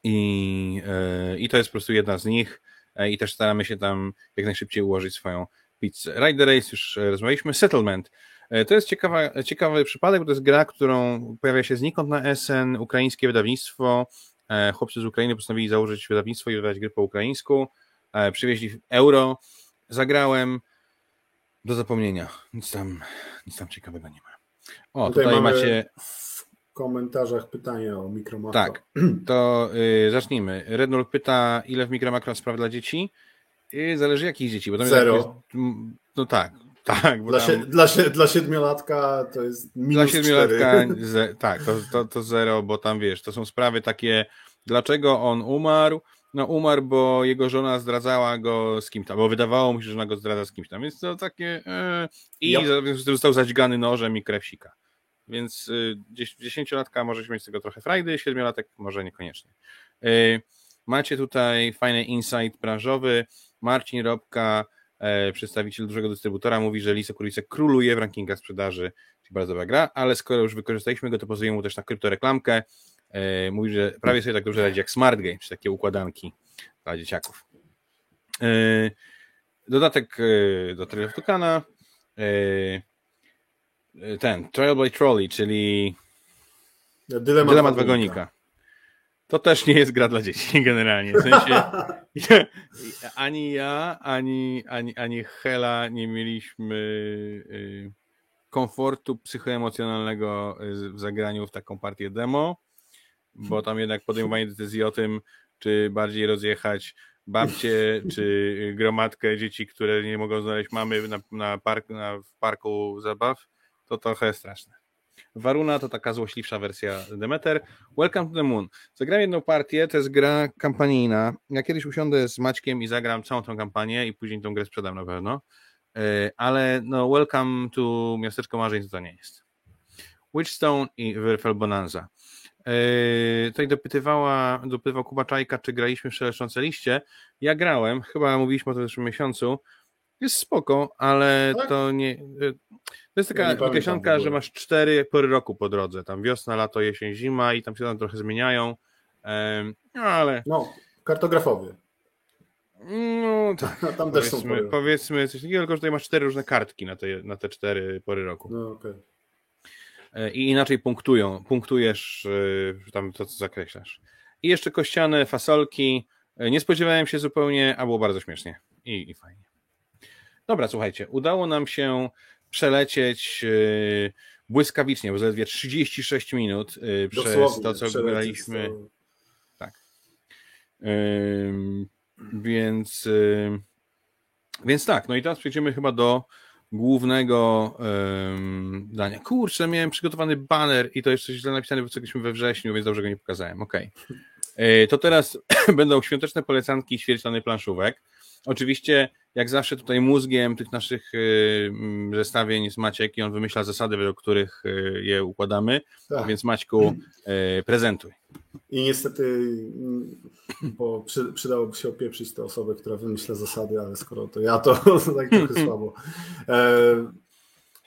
i, e, i to jest po prostu jedna z nich e, i też staramy się tam jak najszybciej ułożyć swoją pizzę. Ride the Race już e, rozmawialiśmy, Settlement. To jest ciekawa, ciekawy przypadek, bo to jest gra, którą pojawia się znikąd na SN, ukraińskie wydawnictwo. Chłopcy z Ukrainy postanowili założyć wydawnictwo i wydawać gry po ukraińsku. Przywieźli euro, zagrałem, do zapomnienia. Nic tam, nic tam ciekawego nie ma. O, tutaj, tutaj macie. W komentarzach pytanie o mikromakro. Tak, to y, zacznijmy. Rednul pyta, ile w mikromakro spraw dla dzieci? Y, zależy jakich dzieci. Bo Zero. Jest, no tak, tak. Dla, tam, dla, dla siedmiolatka to jest minus Dla siedmiolatka, ze, tak, to, to, to zero, bo tam wiesz, to są sprawy takie, dlaczego on umarł, no umarł, bo jego żona zdradzała go z kimś tam, bo wydawało mu się, że żona go zdradza z kimś tam, więc to takie e, i yep. został zadźgany nożem i krew sika. Więc y, dziesięciolatka może mieć z tego trochę frajdy, siedmiolatek może niekoniecznie. Y, macie tutaj fajny insight branżowy. Marcin Robka, e, przedstawiciel dużego dystrybutora, mówi, że Lisa Kurwisek króluje w rankingach sprzedaży, czyli bardzo dobra gra, ale skoro już wykorzystaliśmy go, to pozwolimy mu też na kryptoreklamkę. E, mówi, że prawie sobie tak dobrze radzi jak Smart Game, czy takie układanki dla dzieciaków. E, dodatek e, do Trail of Tukana. Ten, Trial by Trolley, czyli Dylemat, Dylemat wagonika. To też nie jest gra dla dzieci generalnie. W sensie ani ja, ani, ani, ani Hela nie mieliśmy komfortu psychoemocjonalnego y, w zagraniu w taką partię demo, bo tam jednak podejmowanie decyzji o tym, czy bardziej rozjechać babcie, czy gromadkę dzieci, które nie mogą znaleźć mamy na, na, park, na w parku zabaw, to trochę straszne. Waruna to taka złośliwsza wersja Demeter. Welcome to the Moon. Zagrałem jedną partię, to jest gra kampanijna. Ja kiedyś usiądę z Maćkiem i zagram całą tą kampanię i później tą grę sprzedam na pewno. E, ale no Welcome to Miasteczko Marzeń to nie jest. Witchstone i Werfel Bonanza. Yy, tutaj dopytywała, dopytywał Kuba Czajka, czy graliśmy w Szeleszczące Liście. Ja grałem, chyba mówiliśmy o tym w zeszłym miesiącu. Jest spoko, ale Tak? to nie. yy, To jest Ja taka określonka, ogóle. że masz cztery pory roku po drodze. Tam wiosna, lato, jesień, zima i tam się tam trochę zmieniają. Em, No ale. No, kartografowy. No tak. Tam też są Powiedzmy, powiedzmy coś takiego, tylko że tutaj masz cztery różne kartki na te, na te cztery pory roku. No, okej. E, i inaczej punktują. Punktujesz e, tam to, co zakreślasz. I jeszcze kościane fasolki. E, Nie spodziewałem się zupełnie, a było bardzo śmiesznie i, i fajnie. Dobra, słuchajcie, udało nam się przelecieć e, błyskawicznie, bo zaledwie 36 minut e, przez Dosłownie, to, co graliśmy. to- Ym, Więc, ym, więc tak, no i teraz przejdziemy chyba do głównego ym, dania. Kurczę, miałem przygotowany banner i to jeszcze źle napisane, bo cośmy we wrześniu, więc dobrze go nie pokazałem. Okej. Yy, To teraz będą świąteczne polecanki świetlany planszówek. Oczywiście, jak zawsze tutaj mózgiem tych naszych mm, zestawień jest Maciek i on wymyśla zasady, według których yy, je układamy, Tak. więc Maćku, prezentuj. I niestety, mm, bo przy, przydałoby się opieprzyć tę osobę, która wymyśla zasady, ale skoro to ja, to tak trochę słabo. E,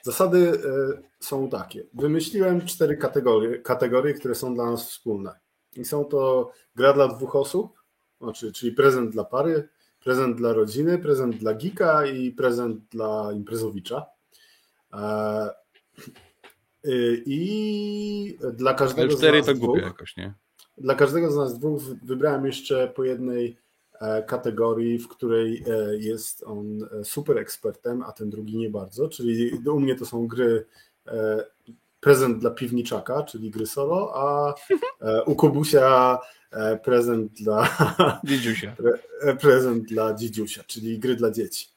zasady e, są takie. Wymyśliłem cztery kategorie, kategorie, które są dla nas wspólne. I są to gra dla dwóch osób, znaczy, czyli prezent dla pary, prezent dla rodziny, prezent dla geeka i prezent dla imprezowicza. E, I dla Ale każdego z cztery nas to dwóch, głupie jakoś, nie? Dla każdego z nas dwóch wy- wybrałem jeszcze po jednej e, kategorii, w której e, jest on e, super ekspertem, a ten drugi nie bardzo, czyli u mnie to są gry prezent dla piwniczaka, czyli gry solo, a u Kubusia prezent dla Dziedziusia. e, prezent dla dzidziusia, czyli gry dla dzieci.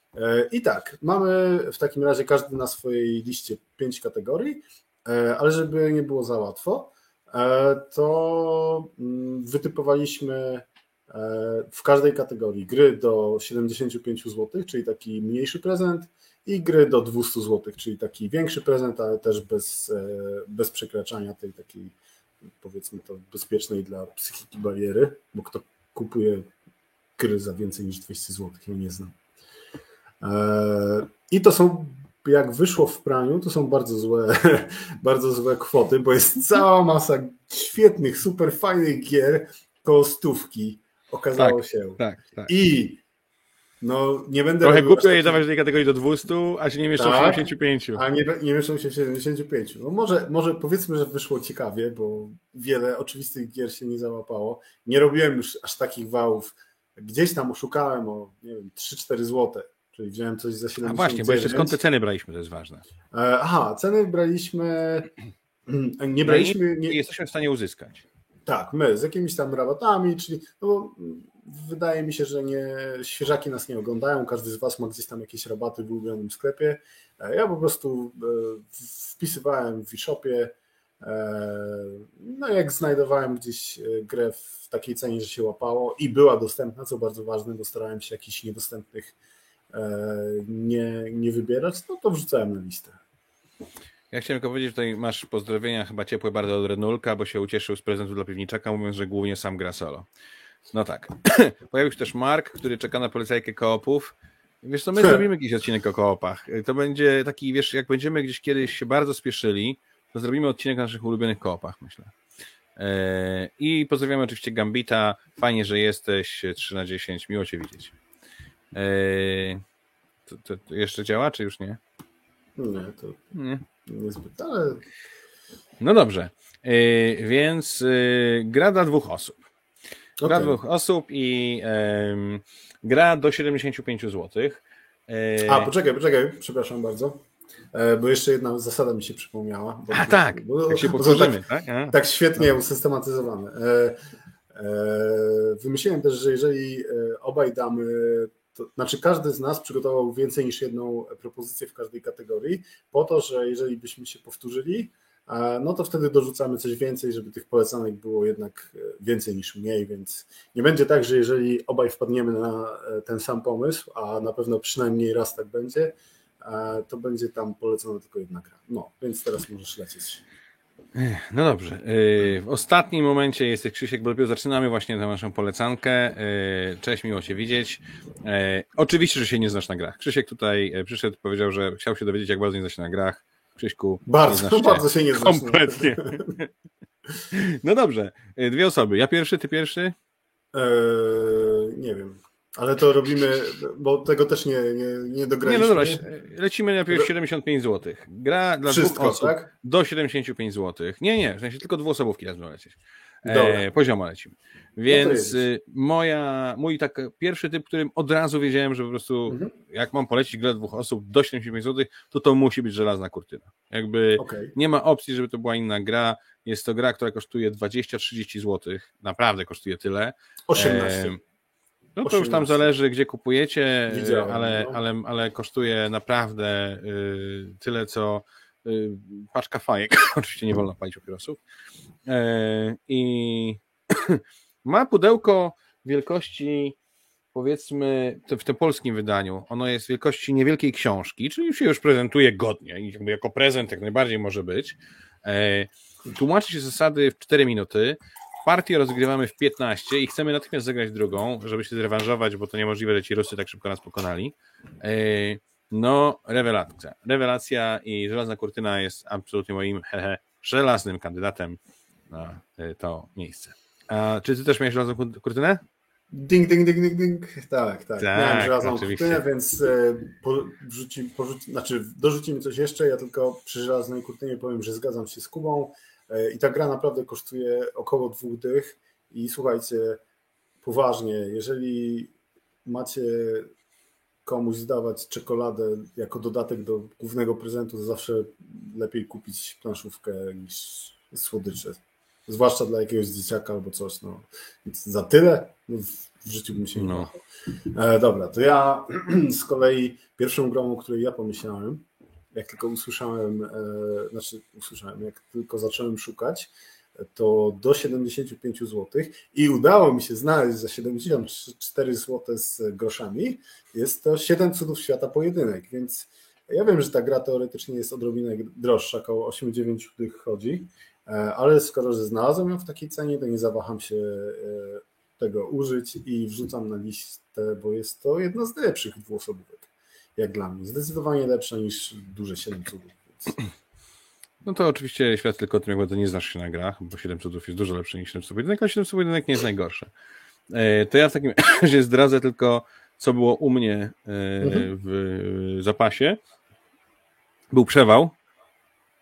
I tak, mamy w takim razie każdy na swojej liście pięć kategorii, ale żeby nie było za łatwo, to mm, wytypowaliśmy e, w każdej kategorii gry do 75 zł, czyli taki mniejszy prezent, i gry do 200 zł, czyli taki większy prezent, ale też bez, e, bez przekraczania tej takiej, powiedzmy to, bezpiecznej dla psychiki bariery, bo kto kupuje gry za więcej niż 200 zł, ja nie znam. I to są, jak wyszło w praniu, to są bardzo złe, bardzo złe kwoty, bo jest cała masa świetnych, super fajnych gier koło stówki, okazało Tak, się. Tak, tak. I no nie będę Trochę głupio je dawać tej kategorii do 200, a się nie mieszczą w Tak. 75. a nie, nie mieszczą się w 75. No może, może powiedzmy, że wyszło ciekawie, bo wiele oczywistych gier się nie załapało. Nie robiłem już aż takich wałów. Gdzieś tam oszukałem o, nie wiem, 3-4 złote, czyli wziąłem coś za 79. A właśnie, bo jeszcze skąd te ceny braliśmy, to jest ważne. E, Aha, ceny braliśmy... Nie braliśmy... Nie jesteśmy w stanie uzyskać. tak, my z jakimiś tam rabatami, czyli no, bo, wydaje mi się, że nie, świeżaki nas nie oglądają, każdy z Was ma gdzieś tam jakieś rabaty w ulubionym sklepie. E, Ja po prostu e, wpisywałem w e-shopie, e, no jak znajdowałem gdzieś e, grę w takiej cenie, że się łapało i była dostępna, co bardzo ważne, bo starałem się jakichś niedostępnych e, nie, nie wybierać, no to wrzucałem na listę. Ja chciałem tylko powiedzieć, że tutaj masz pozdrowienia chyba ciepłe bardzo od Renulka, bo się ucieszył z prezentu dla piwniczaka, mówiąc, że głównie sam gra solo. No tak. Pojawił się też Mark, który czeka na polecajkę koopów. Wiesz co, my zrobimy jakiś odcinek o koopach. To będzie taki, wiesz, jak będziemy gdzieś kiedyś się bardzo spieszyli, to zrobimy odcinek o naszych ulubionych koopach, myślę. Eee, I pozdrawiamy oczywiście Gambita. Fajnie, że jesteś. 3 na 10. Miło Cię widzieć. Eee, to, to, to jeszcze działa, czy już nie? Nie, to Nie. niezbyt, ale No dobrze. Więc gra dla dwóch osób. Gra okej. dwóch osób i gra do 75 zł. A, poczekaj, poczekaj, przepraszam bardzo. E, bo jeszcze jedna zasada mi się przypomniała. Bo, A tak, bo, jak się powtórzymy, tak, tak? tak świetnie no. usystematyzowane. E, e, wymyśliłem też, że jeżeli obaj damy, to znaczy każdy z nas przygotował więcej niż jedną propozycję w każdej kategorii, po to, że jeżeli byśmy się powtórzyli, no to wtedy dorzucamy coś więcej, żeby tych polecanek było jednak więcej niż mniej, więc nie będzie tak, że jeżeli obaj wpadniemy na ten sam pomysł, a na pewno przynajmniej raz tak będzie, to będzie tam polecona tylko jedna gra. No, więc teraz możesz lecieć. No dobrze. Y, w ostatnim momencie jesteś Krzysiek, bo dopiero zaczynamy właśnie tę naszą polecankę. Y, cześć, miło Cię widzieć. Y, oczywiście, że się nie znasz na grach. Krzysiek tutaj przyszedł, powiedział, że chciał się dowiedzieć, jak bardzo nie znasz się na grach. Krzyśku, bardzo, bardzo się nie znasz. Kompletnie. No dobrze. Dwie osoby. Ja pierwszy, ty pierwszy? Eee, nie wiem. Ale to robimy, bo tego też nie, nie, nie dograliśmy. Nie, no dobra, lecimy najpierw 75 zł. Gra dla Wszystko, dwóch osób tak? do 75 zł. Nie, nie, w sensie tylko dwuosobówki będą lecieć. E, poziomo lecimy. Więc no moja, mój tak pierwszy typ, którym od razu wiedziałem, że po prostu mhm. jak mam polecić grę dwóch osób do 75 zł, to to musi być żelazna kurtyna. Jakby okay. nie ma opcji, żeby to była inna gra. Jest to gra, która kosztuje 20-30 zł. Naprawdę kosztuje tyle. 18. E, no to już tam zależy, gdzie kupujecie, Widziałem, ale, no. ale, ale kosztuje naprawdę y, tyle, co y, paczka fajek. Oczywiście nie wolno palić papierosów. Y, I ma pudełko wielkości powiedzmy w tym polskim wydaniu, ono jest wielkości niewielkiej książki, czyli się już prezentuje godnie i jakby jako prezent jak najbardziej może być. E, tłumaczy się zasady w 4 minuty. Partię rozgrywamy w 15 i chcemy natychmiast zagrać drugą, żeby się zrewanżować, bo to niemożliwe, że ci Rusy tak szybko nas pokonali. E, no, rewelacja. Rewelacja i Żelazna Kurtyna jest absolutnie moim hehe, żelaznym kandydatem na e, to miejsce. A czy ty też miałeś Żelazną Kurtynę? Ding, ding, ding, ding, ding. Tak, tak. tak Miałem żelazną kurtynę, więc e, porzuci, porzuci, znaczy dorzucimy coś jeszcze. Ja tylko przy żelaznej kurtynie powiem, że zgadzam się z Kubą. E, I ta gra naprawdę kosztuje około dwóch dych. I słuchajcie, poważnie, jeżeli macie komuś zdawać czekoladę jako dodatek do głównego prezentu, to zawsze lepiej kupić planszówkę niż słodycze. Zwłaszcza dla jakiegoś dzieciaka albo coś. No. Więc za tyle no, w życiu bym się nie no. E, dobra, to ja z kolei pierwszą grą, o której ja pomyślałem, jak tylko usłyszałem, e, znaczy usłyszałem, jak tylko zacząłem szukać, to do 75 zł i udało mi się znaleźć za 74 zł z groszami. Jest to 7 cudów świata pojedynek, więc ja wiem, że ta gra teoretycznie jest odrobinę droższa, około 8-9 tych chodzi, e, ale skoro że znalazłem ją w takiej cenie, to nie zawaham się e, tego użyć i wrzucam na listę, bo jest to jedna z najlepszych dwuosobówek jak dla mnie. Zdecydowanie lepsza niż duże 7 cudów. Więc... No to oczywiście świat tylko o tym, jak bardzo nie znasz się na grach, bo 7 cudów jest dużo lepsze niż 7 cudów pojedynek, ale 7 cudów pojedynek nie jest najgorsze. E, to ja w takim razie zdradzę tylko, co było u mnie e, mhm. w zapasie. Był przewał,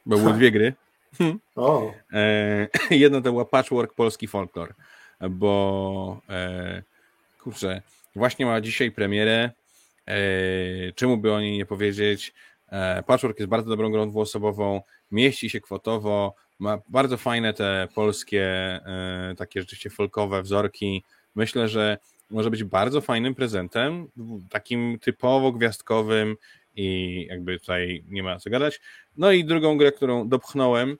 bo były dwie gry. O. E, jedna to była Patchwork Polski Folklor, bo kurczę, właśnie ma dzisiaj premierę E, czemu by o niej nie powiedzieć? E, Patchwork jest bardzo dobrą grą dwuosobową, mieści się kwotowo, ma bardzo fajne te polskie, e, takie rzeczywiście folkowe wzorki. Myślę, że może być bardzo fajnym prezentem, takim typowo gwiazdkowym i jakby tutaj nie ma co gadać. No i drugą grę, którą dopchnąłem,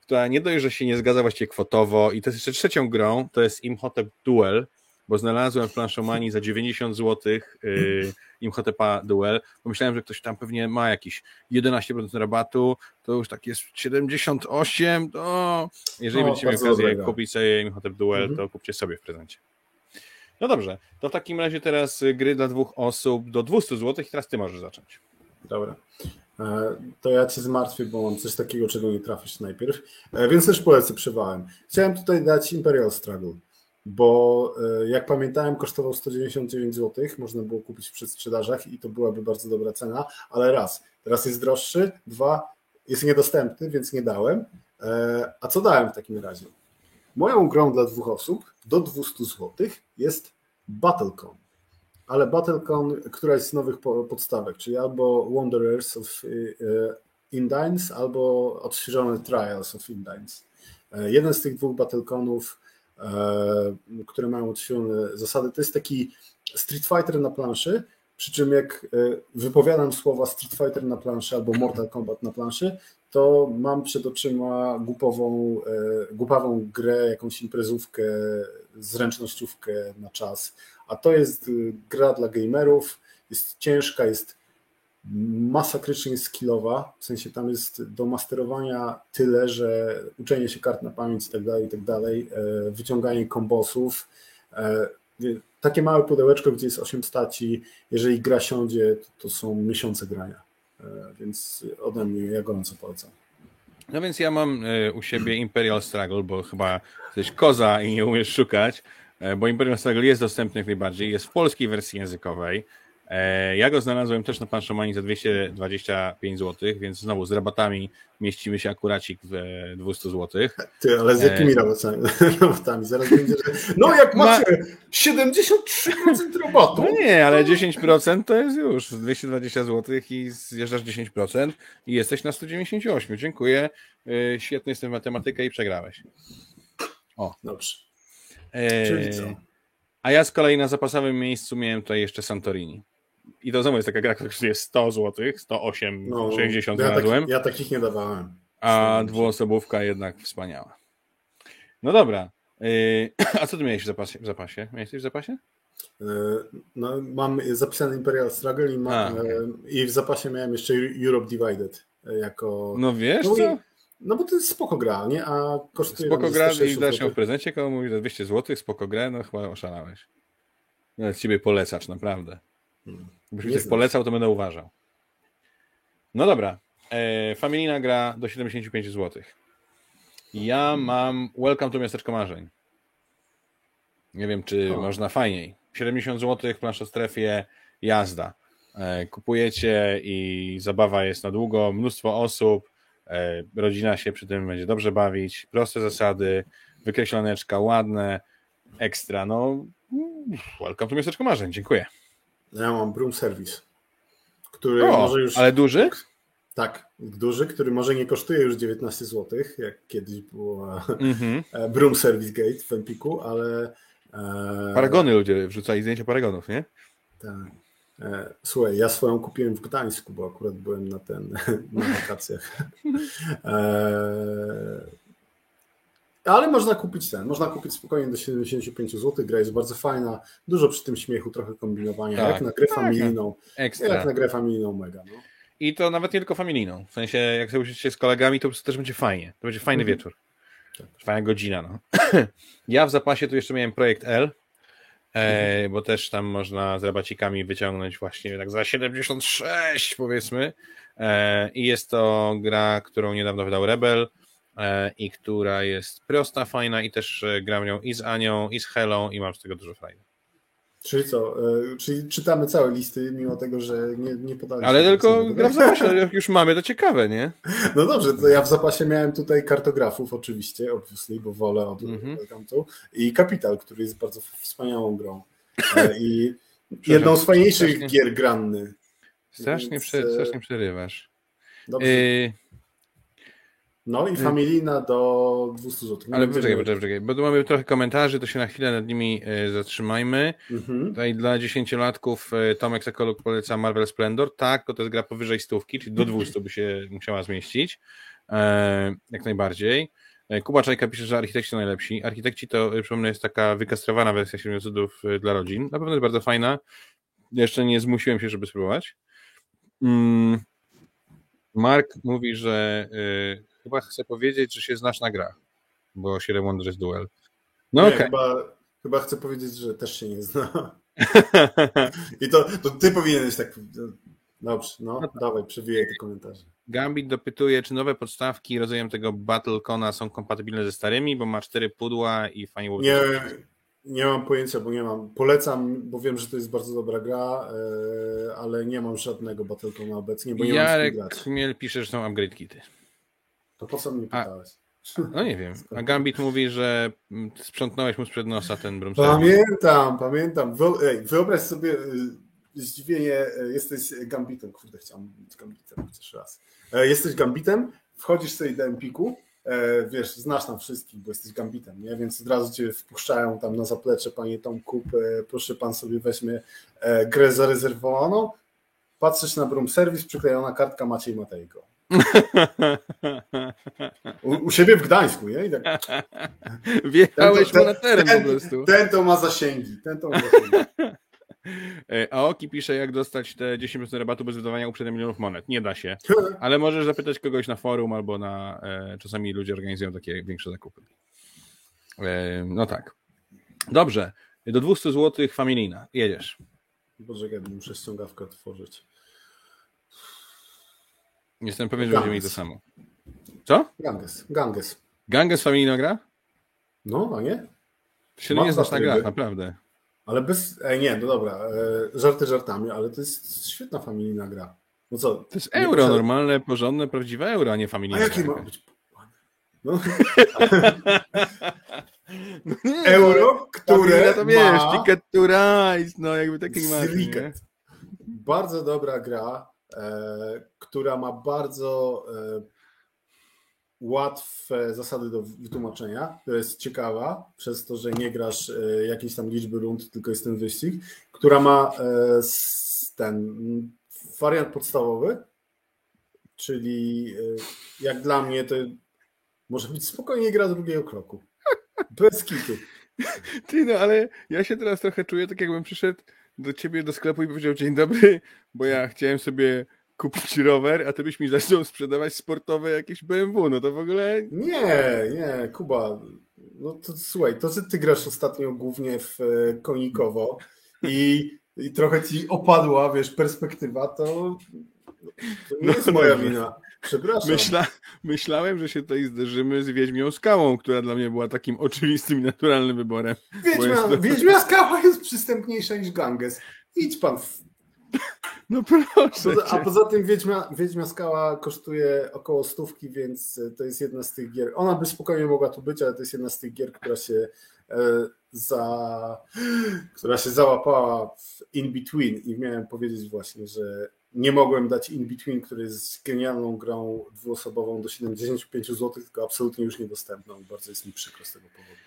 która nie dość, że się nie zgadza właściwie kwotowo i to jest jeszcze trzecią grą, to jest Imhotep Duel, bo znalazłem w planszomanii za 90 zł yy, Imhotepa Duel. Pomyślałem, że ktoś tam pewnie ma jakiś 11% rabatu, to już tak jest 78, to jeżeli o, będziecie mieli okazję dobrego. kupić sobie Imhotep Duel, mhm. to kupcie sobie w prezencie. No dobrze, to w takim razie teraz gry dla dwóch osób do 200 zł i teraz ty możesz zacząć. Dobra. E, to ja cię zmartwię, bo mam coś takiego, czego nie trafisz najpierw, e, więc też polecę przywałem. Chciałem tutaj dać Imperial Struggle bo e, jak pamiętałem, kosztował 199 zł, można było kupić w przedsprzedażach i to byłaby bardzo dobra cena, ale raz, teraz jest droższy, dwa, jest niedostępny, więc nie dałem. E, a co dałem w takim razie? Moją grą dla dwóch osób do 200 zł jest Battlecon. ale Battlecon któraś z nowych podstawek, czyli albo Wanderers of Indines, albo odświeżone Trials of Indines. Jeden z tych dwóch Battleconów, które mają odświeżone zasady, to jest taki Street Fighter na planszy, przy czym jak wypowiadam słowa Street Fighter na planszy albo Mortal Kombat na planszy, to mam przed oczyma głupową, e, głupawą grę, jakąś imprezówkę, zręcznościówkę na czas. A to jest e, gra dla gamerów, jest ciężka, jest masakrycznie skillowa, w sensie tam jest do masterowania tyle, że uczenie się kart na pamięć i tak dalej, i tak dalej, e, wyciąganie kombosów. Takie małe pudełeczko, gdzie jest 8 staci, jeżeli gra siądzie, to, to są miesiące grania. E, więc ode mnie ja gorąco polecam. No więc ja mam e, u siebie Imperial Struggle, bo chyba jesteś koza i nie umiesz szukać, e, bo Imperial Struggle jest dostępny jak najbardziej, jest w polskiej wersji językowej. E, ja go znalazłem też na Panszomani za 225 zł, więc znowu z rabatami mieścimy się akuracik w 200 zł. Ty, ale z jakimi rabatami? rabatami? Zaraz będzie, że... No jak macie Ma... 73% rabatu. No nie, ale 10% to jest już 220 zł i zjeżdżasz 10% i jesteś na 198. Dziękuję. E, świetny jestem w matematykę i przegrałeś. O. Dobrze. E, Czyli co? A ja z kolei na zapasowym miejscu miałem tutaj jeszcze Santorini. I to znowu jest taka gra, która kosztuje 100 zł, 108, no, 60 ja, tak, ja takich nie dawałem. A dwuosobówka jednak wspaniała. No dobra. Yy, a co ty miałeś w zapasie? W zapasie? Miałeś coś w zapasie? Yy, no, mam zapisany Imperial Struggle i, mam, a, okay. Yy, i w zapasie miałem jeszcze Europe Divided jako... No wiesz no, co? No bo to jest spoko gra, nie? A kosztuje... Spoko gra i dasz ją w prezencie, komu mówisz za 200 zł, spoko grę, no chyba oszalałeś. Nawet ciebie polecacz, naprawdę. Hmm. Gdybyś coś polecał, to będę uważał. No dobra. E, familijna gra do 75 zł. Ja mam Welcome to Miasteczko Marzeń. Nie wiem, czy o. można fajniej. 70 zł, plansza strefie, jazda. E, kupujecie i zabawa jest na długo, mnóstwo osób, e, rodzina się przy tym będzie dobrze bawić, proste zasady, wykreśloneczka, ładne, ekstra. No, welcome to Miasteczko Marzeń, dziękuję. Ja mam Broom Service, który o, może już. Ale duży? Tak, duży, który może nie kosztuje już 19 zł, jak kiedyś było mm -hmm. Broom Service Gate w Empiku, ale. E, Paragony ludzie wrzucali zdjęcia paragonów, nie? Tak. Słuchaj, ja swoją kupiłem w Gdańsku, bo akurat byłem na ten na wakacjach. Ale można kupić ten, można kupić spokojnie do 75 zł. Gra jest bardzo fajna, dużo przy tym śmiechu, trochę kombinowania, tak, jak na grę tak, familijną. Ekstra. Jak na grę familijną mega. No. I to nawet nie tylko familijną. W sensie, jak sobie się z kolegami, to też będzie fajnie. To będzie fajny mhm. wieczór. Tak. Fajna godzina. No. ja w zapasie tu jeszcze miałem projekt L, e, mhm. bo też tam można z rabacikami wyciągnąć właśnie tak za 76 powiedzmy. E, I jest to gra, którą niedawno wydał Rebel i która jest prosta, fajna i też e, gram nią i z Anią, i z Helą i mam z tego dużo frajdy. Czyli co? E, czyli czytamy całe listy, mimo tego, że nie, nie podaliśmy. Ale tylko gra w zapasie, jak już mamy, to ciekawe, nie? No dobrze, to ja w zapasie miałem tutaj kartografów oczywiście, obviously, bo wolę od mm -hmm. i Kapital, który jest bardzo wspaniałą grą. I jedną z fajniejszych strasznie, gier granny. Strasznie, Więc... strasznie przerywasz. Dobrze. Y no i familijna do 200 zł. Ale poczekaj, poczekaj, poczekaj, bo tu mamy trochę komentarzy, to się na chwilę nad nimi e, zatrzymajmy. Mhm. Tutaj dla dziesięciolatków e, Tomek Sokoluk poleca Marvel Splendor. Tak, to jest gra powyżej stówki, czyli do 200 by się musiała zmieścić. E, jak najbardziej. Kuba Czajka pisze, że architekci to najlepsi. Architekci to, przypomnę, jest taka wykastrowana wersja Siedmiu Cudów dla rodzin. Na pewno jest bardzo fajna. Jeszcze nie zmusiłem się, żeby spróbować. Mm. Mark mówi, że chyba chcę powiedzieć, że się znasz na grach, bo 7 Wonders Duel. No okay. chyba, chyba chcę powiedzieć, że też się nie zna. I to, to ty powinieneś tak... Dobrze, no, no tak. dawaj, przewijaj te komentarze. Gambit dopytuje, czy nowe podstawki rodzajem tego Battlecona są kompatybilne ze starymi, bo ma cztery pudła i fajnie Nie, nie mam pojęcia, bo nie mam. Polecam, bo wiem, że to jest bardzo dobra gra, e, ale nie mam żadnego Battlecona obecnie, bo nie Jarek mam Chmiel pisze, że są upgrade kity. To po co mnie pytałeś? No nie wiem. A Gambit mówi, że mm, sprzątnąłeś mu sprzed nosa ten broom Pamiętam, pamiętam. Wyobraź sobie y, zdziwienie, y, jesteś Gambitem. Kurde, chciałem być Gambitem chociaż raz. E, jesteś Gambitem, wchodzisz sobie do Empiku, e, wiesz, znasz tam wszystkich, bo jesteś Gambitem, nie? Więc od razu cię wpuszczają tam na zaplecze, panie Tomku, proszę pan sobie weźmie e, grę zarezerwowaną, patrzysz na Broom Service, przyklejona kartka Maciej Matejko. U, u, siebie w Gdańsku, nie? I tak... Wjechałeś ten, mu na teren ten, po prostu. Ten to ma zasięgi. Ten to ma zasięgi. E, Aoki pisze, jak dostać te 10% rabatu bez wydawania uprzednio milionów monet. Nie da się, ale możesz zapytać kogoś na forum albo na. E, czasami ludzie organizują takie większe zakupy. E, no tak. Dobrze. Do 200 zł familijna. Jedziesz. Boże, jak muszę ściągawkę otworzyć. Jestem pewien, że będziemy mieli to samo. Co? Ganges. Ganges. Ganges familijna gra? No, a nie? To się nie znasz na grach, naprawdę. Ale bez. Ej, nie, no dobra. E, żarty żartami, ale to jest świetna familijna gra. No co? To jest euro, normalne, porządne, prawdziwe euro, a nie familijne. A jakie ma być? No. no nie, euro, które to wiesz, ma... Ticket to Rise, no jakby taki ma. Bardzo dobra gra, e, która ma bardzo e, łatwe zasady do wytłumaczenia, która jest ciekawa, przez to, że nie grasz e, jakiejś tam liczby rund, tylko jest ten wyścig, która ma e, ten wariant podstawowy, czyli e, jak dla mnie to może być spokojnie gra drugiego kroku. Bez kitu. Ty no, ale ja się teraz trochę czuję tak jakbym przyszedł do ciebie do sklepu i powiedział dzień dobry, bo ja chciałem sobie kupić rower, a ty byś mi zaczął sprzedawać sportowe jakieś BMW, no to w ogóle... Nie, nie, Kuba, no to słuchaj, to, że ty grasz ostatnio głównie w e, konikowo i, i trochę ci opadła, wiesz, perspektywa, to, to nie no, jest moja wina. Przepraszam. Myśla, myślałem, że się tutaj zderzymy z Wiedźmią Skałą, która dla mnie była takim oczywistym i naturalnym wyborem. Wiedźmia, to... Wiedźmia Skała jest przystępniejsza niż Ganges. Idź pan w no proszę. A poza tym Wiedźmia, Wiedźmia Skała kosztuje około stówki, więc to jest jedna z tych gier. Ona by spokojnie mogła tu być, ale to jest jedna z tych gier, która się e, za, która się załapała w In Between i miałem powiedzieć właśnie, że nie mogłem dać In Between, który jest genialną grą dwuosobową do 75 zł, tylko absolutnie już niedostępną. Bardzo jest mi przykro z tego powodu.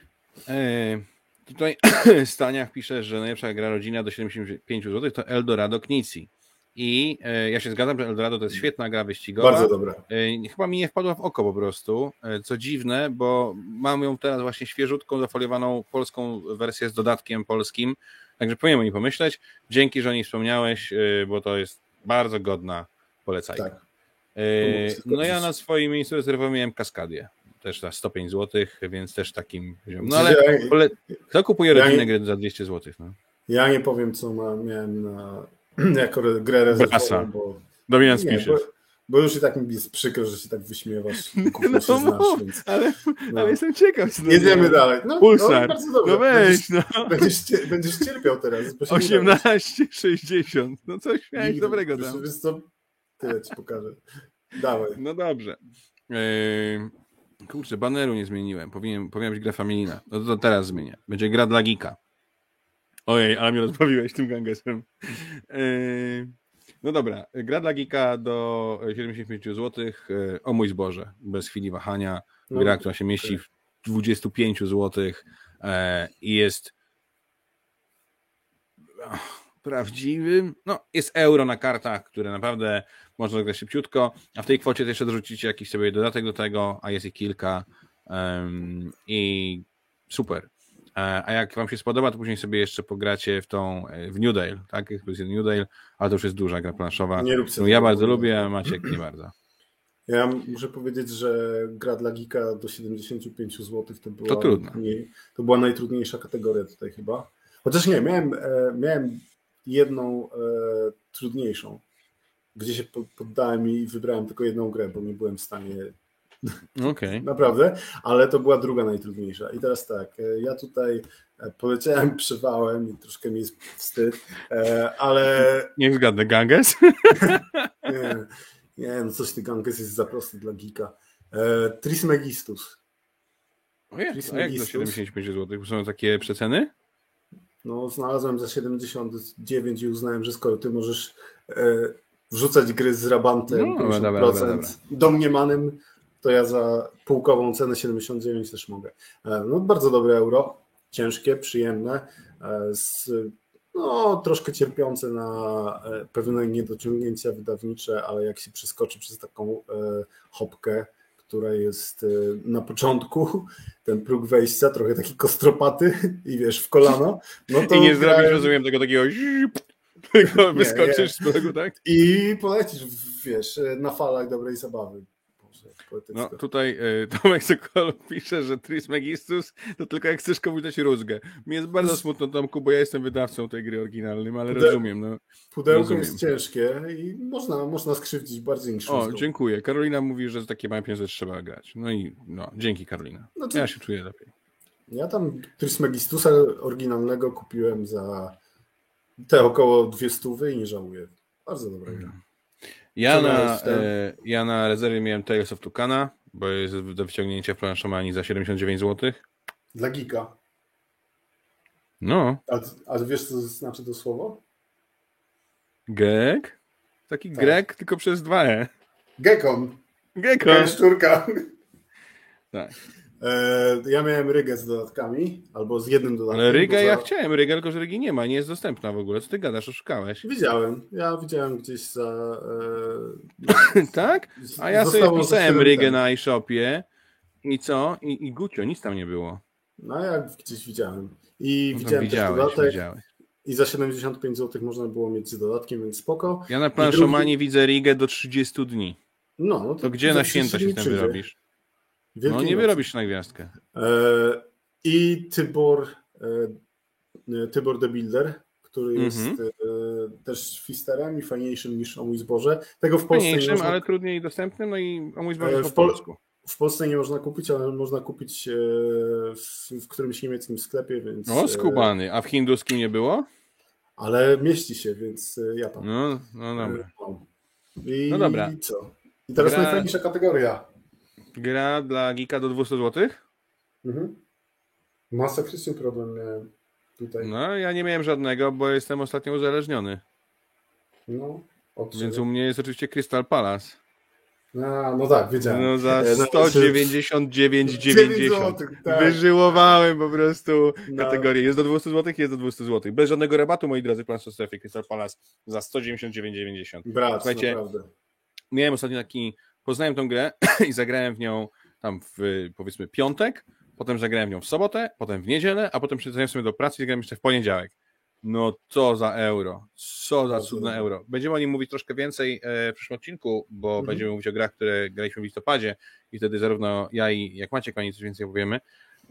Eee, tutaj Staniach pisze, że najlepsza gra rodzina do 75 zł to Eldorado Knici. I e, ja się zgadzam, że Eldorado to jest świetna gra wyścigowa. Bardzo dobra. E, chyba mi nie wpadła w oko po prostu, e, co dziwne, bo mam ją teraz właśnie świeżutką, zafoliowaną polską wersję z dodatkiem polskim, także powinien o niej pomyśleć. Dzięki, że o niej wspomniałeś, bo to jest bardzo godna polecajka. Tak. No ja na swoim miejscu rezerwowałem miałem Kaskadię, też za 105 zł, więc też takim No ale kto kupuje rodzinne gry za 200 zł? No? Ja nie powiem, co miałem na jako grę rezerwową, bo... Domian Spishes. Bo, już i tak mi jest przykro, że się tak wyśmiewasz. No, się znasz, więc, ale, no. ale jestem ciekaw. No, Jedziemy dalej. No, Pulsar. No, no weź, będziesz, no. Będziesz, będziesz cierpiał teraz. 18,60. No coś miałeś dobrego tam. Wiesz co? Tyle ci pokażę. Dawaj. No dobrze. Eee, kurczę, baneru nie zmieniłem. Powinien, powinien być gra familijna. No to, teraz zmienię. Będzie gra dla Gika. Ojej, ale mnie rozbawiłeś tym gangesem. Yy, no dobra, gra dla Gika do 75 zł. Yy, o mój zboże, bez chwili wahania. No, gra, która się mieści w 25 zł yy, i jest prawdziwym. No, jest euro na kartach, które naprawdę można zagrać szybciutko, a w tej kwocie też dorzucicie jakiś sobie dodatek do tego, a jest ich kilka i super. A jak wam się spodoba, to później sobie jeszcze pogracie w tą, e, w New Dale, tak? Jest New Dale, ale to już jest duża gra planszowa. Nie rób no, ja bardzo lubię, a Maciek nie bardzo. Ja muszę powiedzieć, że gra dla Gika do 75 zł to była, to, trudno. to była najtrudniejsza kategoria tutaj chyba. Chociaż nie, miałem, e, miałem jedną e, trudniejszą, gdzie się poddałem i wybrałem tylko jedną grę, bo nie byłem w stanie Okay. Naprawdę, ale to była druga najtrudniejsza. I teraz tak, e, ja tutaj e, poleciałem przywałem i troszkę mi jest wstyd, e, ale... Niech zgadnę, Ganges? nie, nie, no coś ty Ganges jest za prosty dla geeka. Trismegistus. O jest, a jak za 75 zł? Są takie przeceny? No, znalazłem za 79 i uznałem, że skoro ty możesz e, wrzucać gry z rabantem No, 50% dobra, dobra, dobra. domniemanym, to ja za półkową cenę 79 też mogę. E, no, bardzo dobre euro, ciężkie, przyjemne, e, z, no, troszkę cierpiące na e, pewne niedociągnięcia wydawnicze, ale jak się przeskoczy przez taką hopkę, która jest na początku, ten próg wejścia, trochę taki kostropaty i wiesz, w kolano, no to I nie zrobisz, grałem- rozumiem, tego takiego tylko wyskoczysz z progu, tak? i polecisz, wiesz, na falach dobrej zabawy. No tutaj y, Tomek Sokol pisze, że Trismegistus to tylko jak chcesz komuś dać rózgę. Mi jest bardzo smutno, Tomku, bo ja jestem wydawcą tej gry oryginalnym, ale rozumiem. No. Pudełko rozumiem. jest ciężkie i można, można skrzywdzić bardziej niż O, dziękuję. Karolina mówi, że takie małe pieniądze trzeba grać. No i no, dzięki Karolina. To- Ja się czuję lepiej. Ja tam Trismegistusa oryginalnego kupiłem za te około 200 i nie żałuję. Bardzo dobra gra. Ja na, e, ja na rezerwie miałem Tales of Tucana, bo jest do wyciągnięcia w planszomanii za 79 zł. Dla geeka. No, A, a wiesz, co znaczy to słowo? Greg? Taki Tak. Greg, tylko przez dwa E. Gekon. Gekon. Szczurka. Tak. E, ja miałem rygę z dodatkami, albo z jednym dodatkiem. Ale Rygę bo ja za- chciałem, Rygę, tylko że Rygi nie ma, nie jest dostępna w ogóle. Co ty gadasz, oszukałeś. Widziałem. Ja widziałem gdzieś za. tak? E, A ja sobie zostało za wpisałem Rygę ten. na iShopie i co? I, I Gucio, nic tam nie było. No ja gdzieś widziałem. I No to widziałem też widziałeś, dodatek. widziałeś. I za 75 zł można było mieć z dodatkiem, więc spoko. Ja na planszomanii widzę Rigę do 30 dni. No, no To gdzie za na 30 święta się tym przyjdzie. wyrobisz? Wielkiej No nie wyrobisz się na gwiazdkę. E, I Tybor, e, Tybor the Builder, który jest Mhm. e, też fisterem i fajniejszym niż o mój zboże. Tego w Polsce nie Fajniejszym, można, ale trudniej dostępnym, no i o mój zboże po w Pol- polsku. w Polsce nie można kupić, ale można kupić w, którymś niemieckim sklepie, więc. O, e, skubany. A w hinduskim nie było? Ale mieści się, więc ja tam. No, no dobra. No. I No dobra. co? I teraz Gra- najfajniejsza kategoria. Gra dla geeka do 200 zł? Mhm. Masakryczny problem miałem tutaj. No, No, ja nie miałem żadnego, bo jestem ostatnio uzależniony. od Więc u mnie jest oczywiście Crystal Palace. A, no tak, wiedziałem. No za E, no, 199,90. złotych, tak. Wyżyłowałem po prostu No. kategorię. Jest do 200 zł, jest do 200 zł. Bez żadnego rabatu, moi drodzy, plan strefy Crystal Palace za 199,90. Brat, Słuchajcie, naprawdę. Miałem ostatnio taki, poznałem tą grę i zagrałem w nią tam w powiedzmy piątek, potem zagrałem w nią w sobotę, potem w niedzielę, a potem przyjechałem sobie do pracy i zagrałem jeszcze w poniedziałek. No co za euro, co za cudne euro. Będziemy o nim mówić troszkę więcej e, w przyszłym odcinku, bo Mhm. będziemy mówić o grach, które graliśmy w listopadzie i wtedy zarówno ja i jak Maciek o coś więcej opowiemy,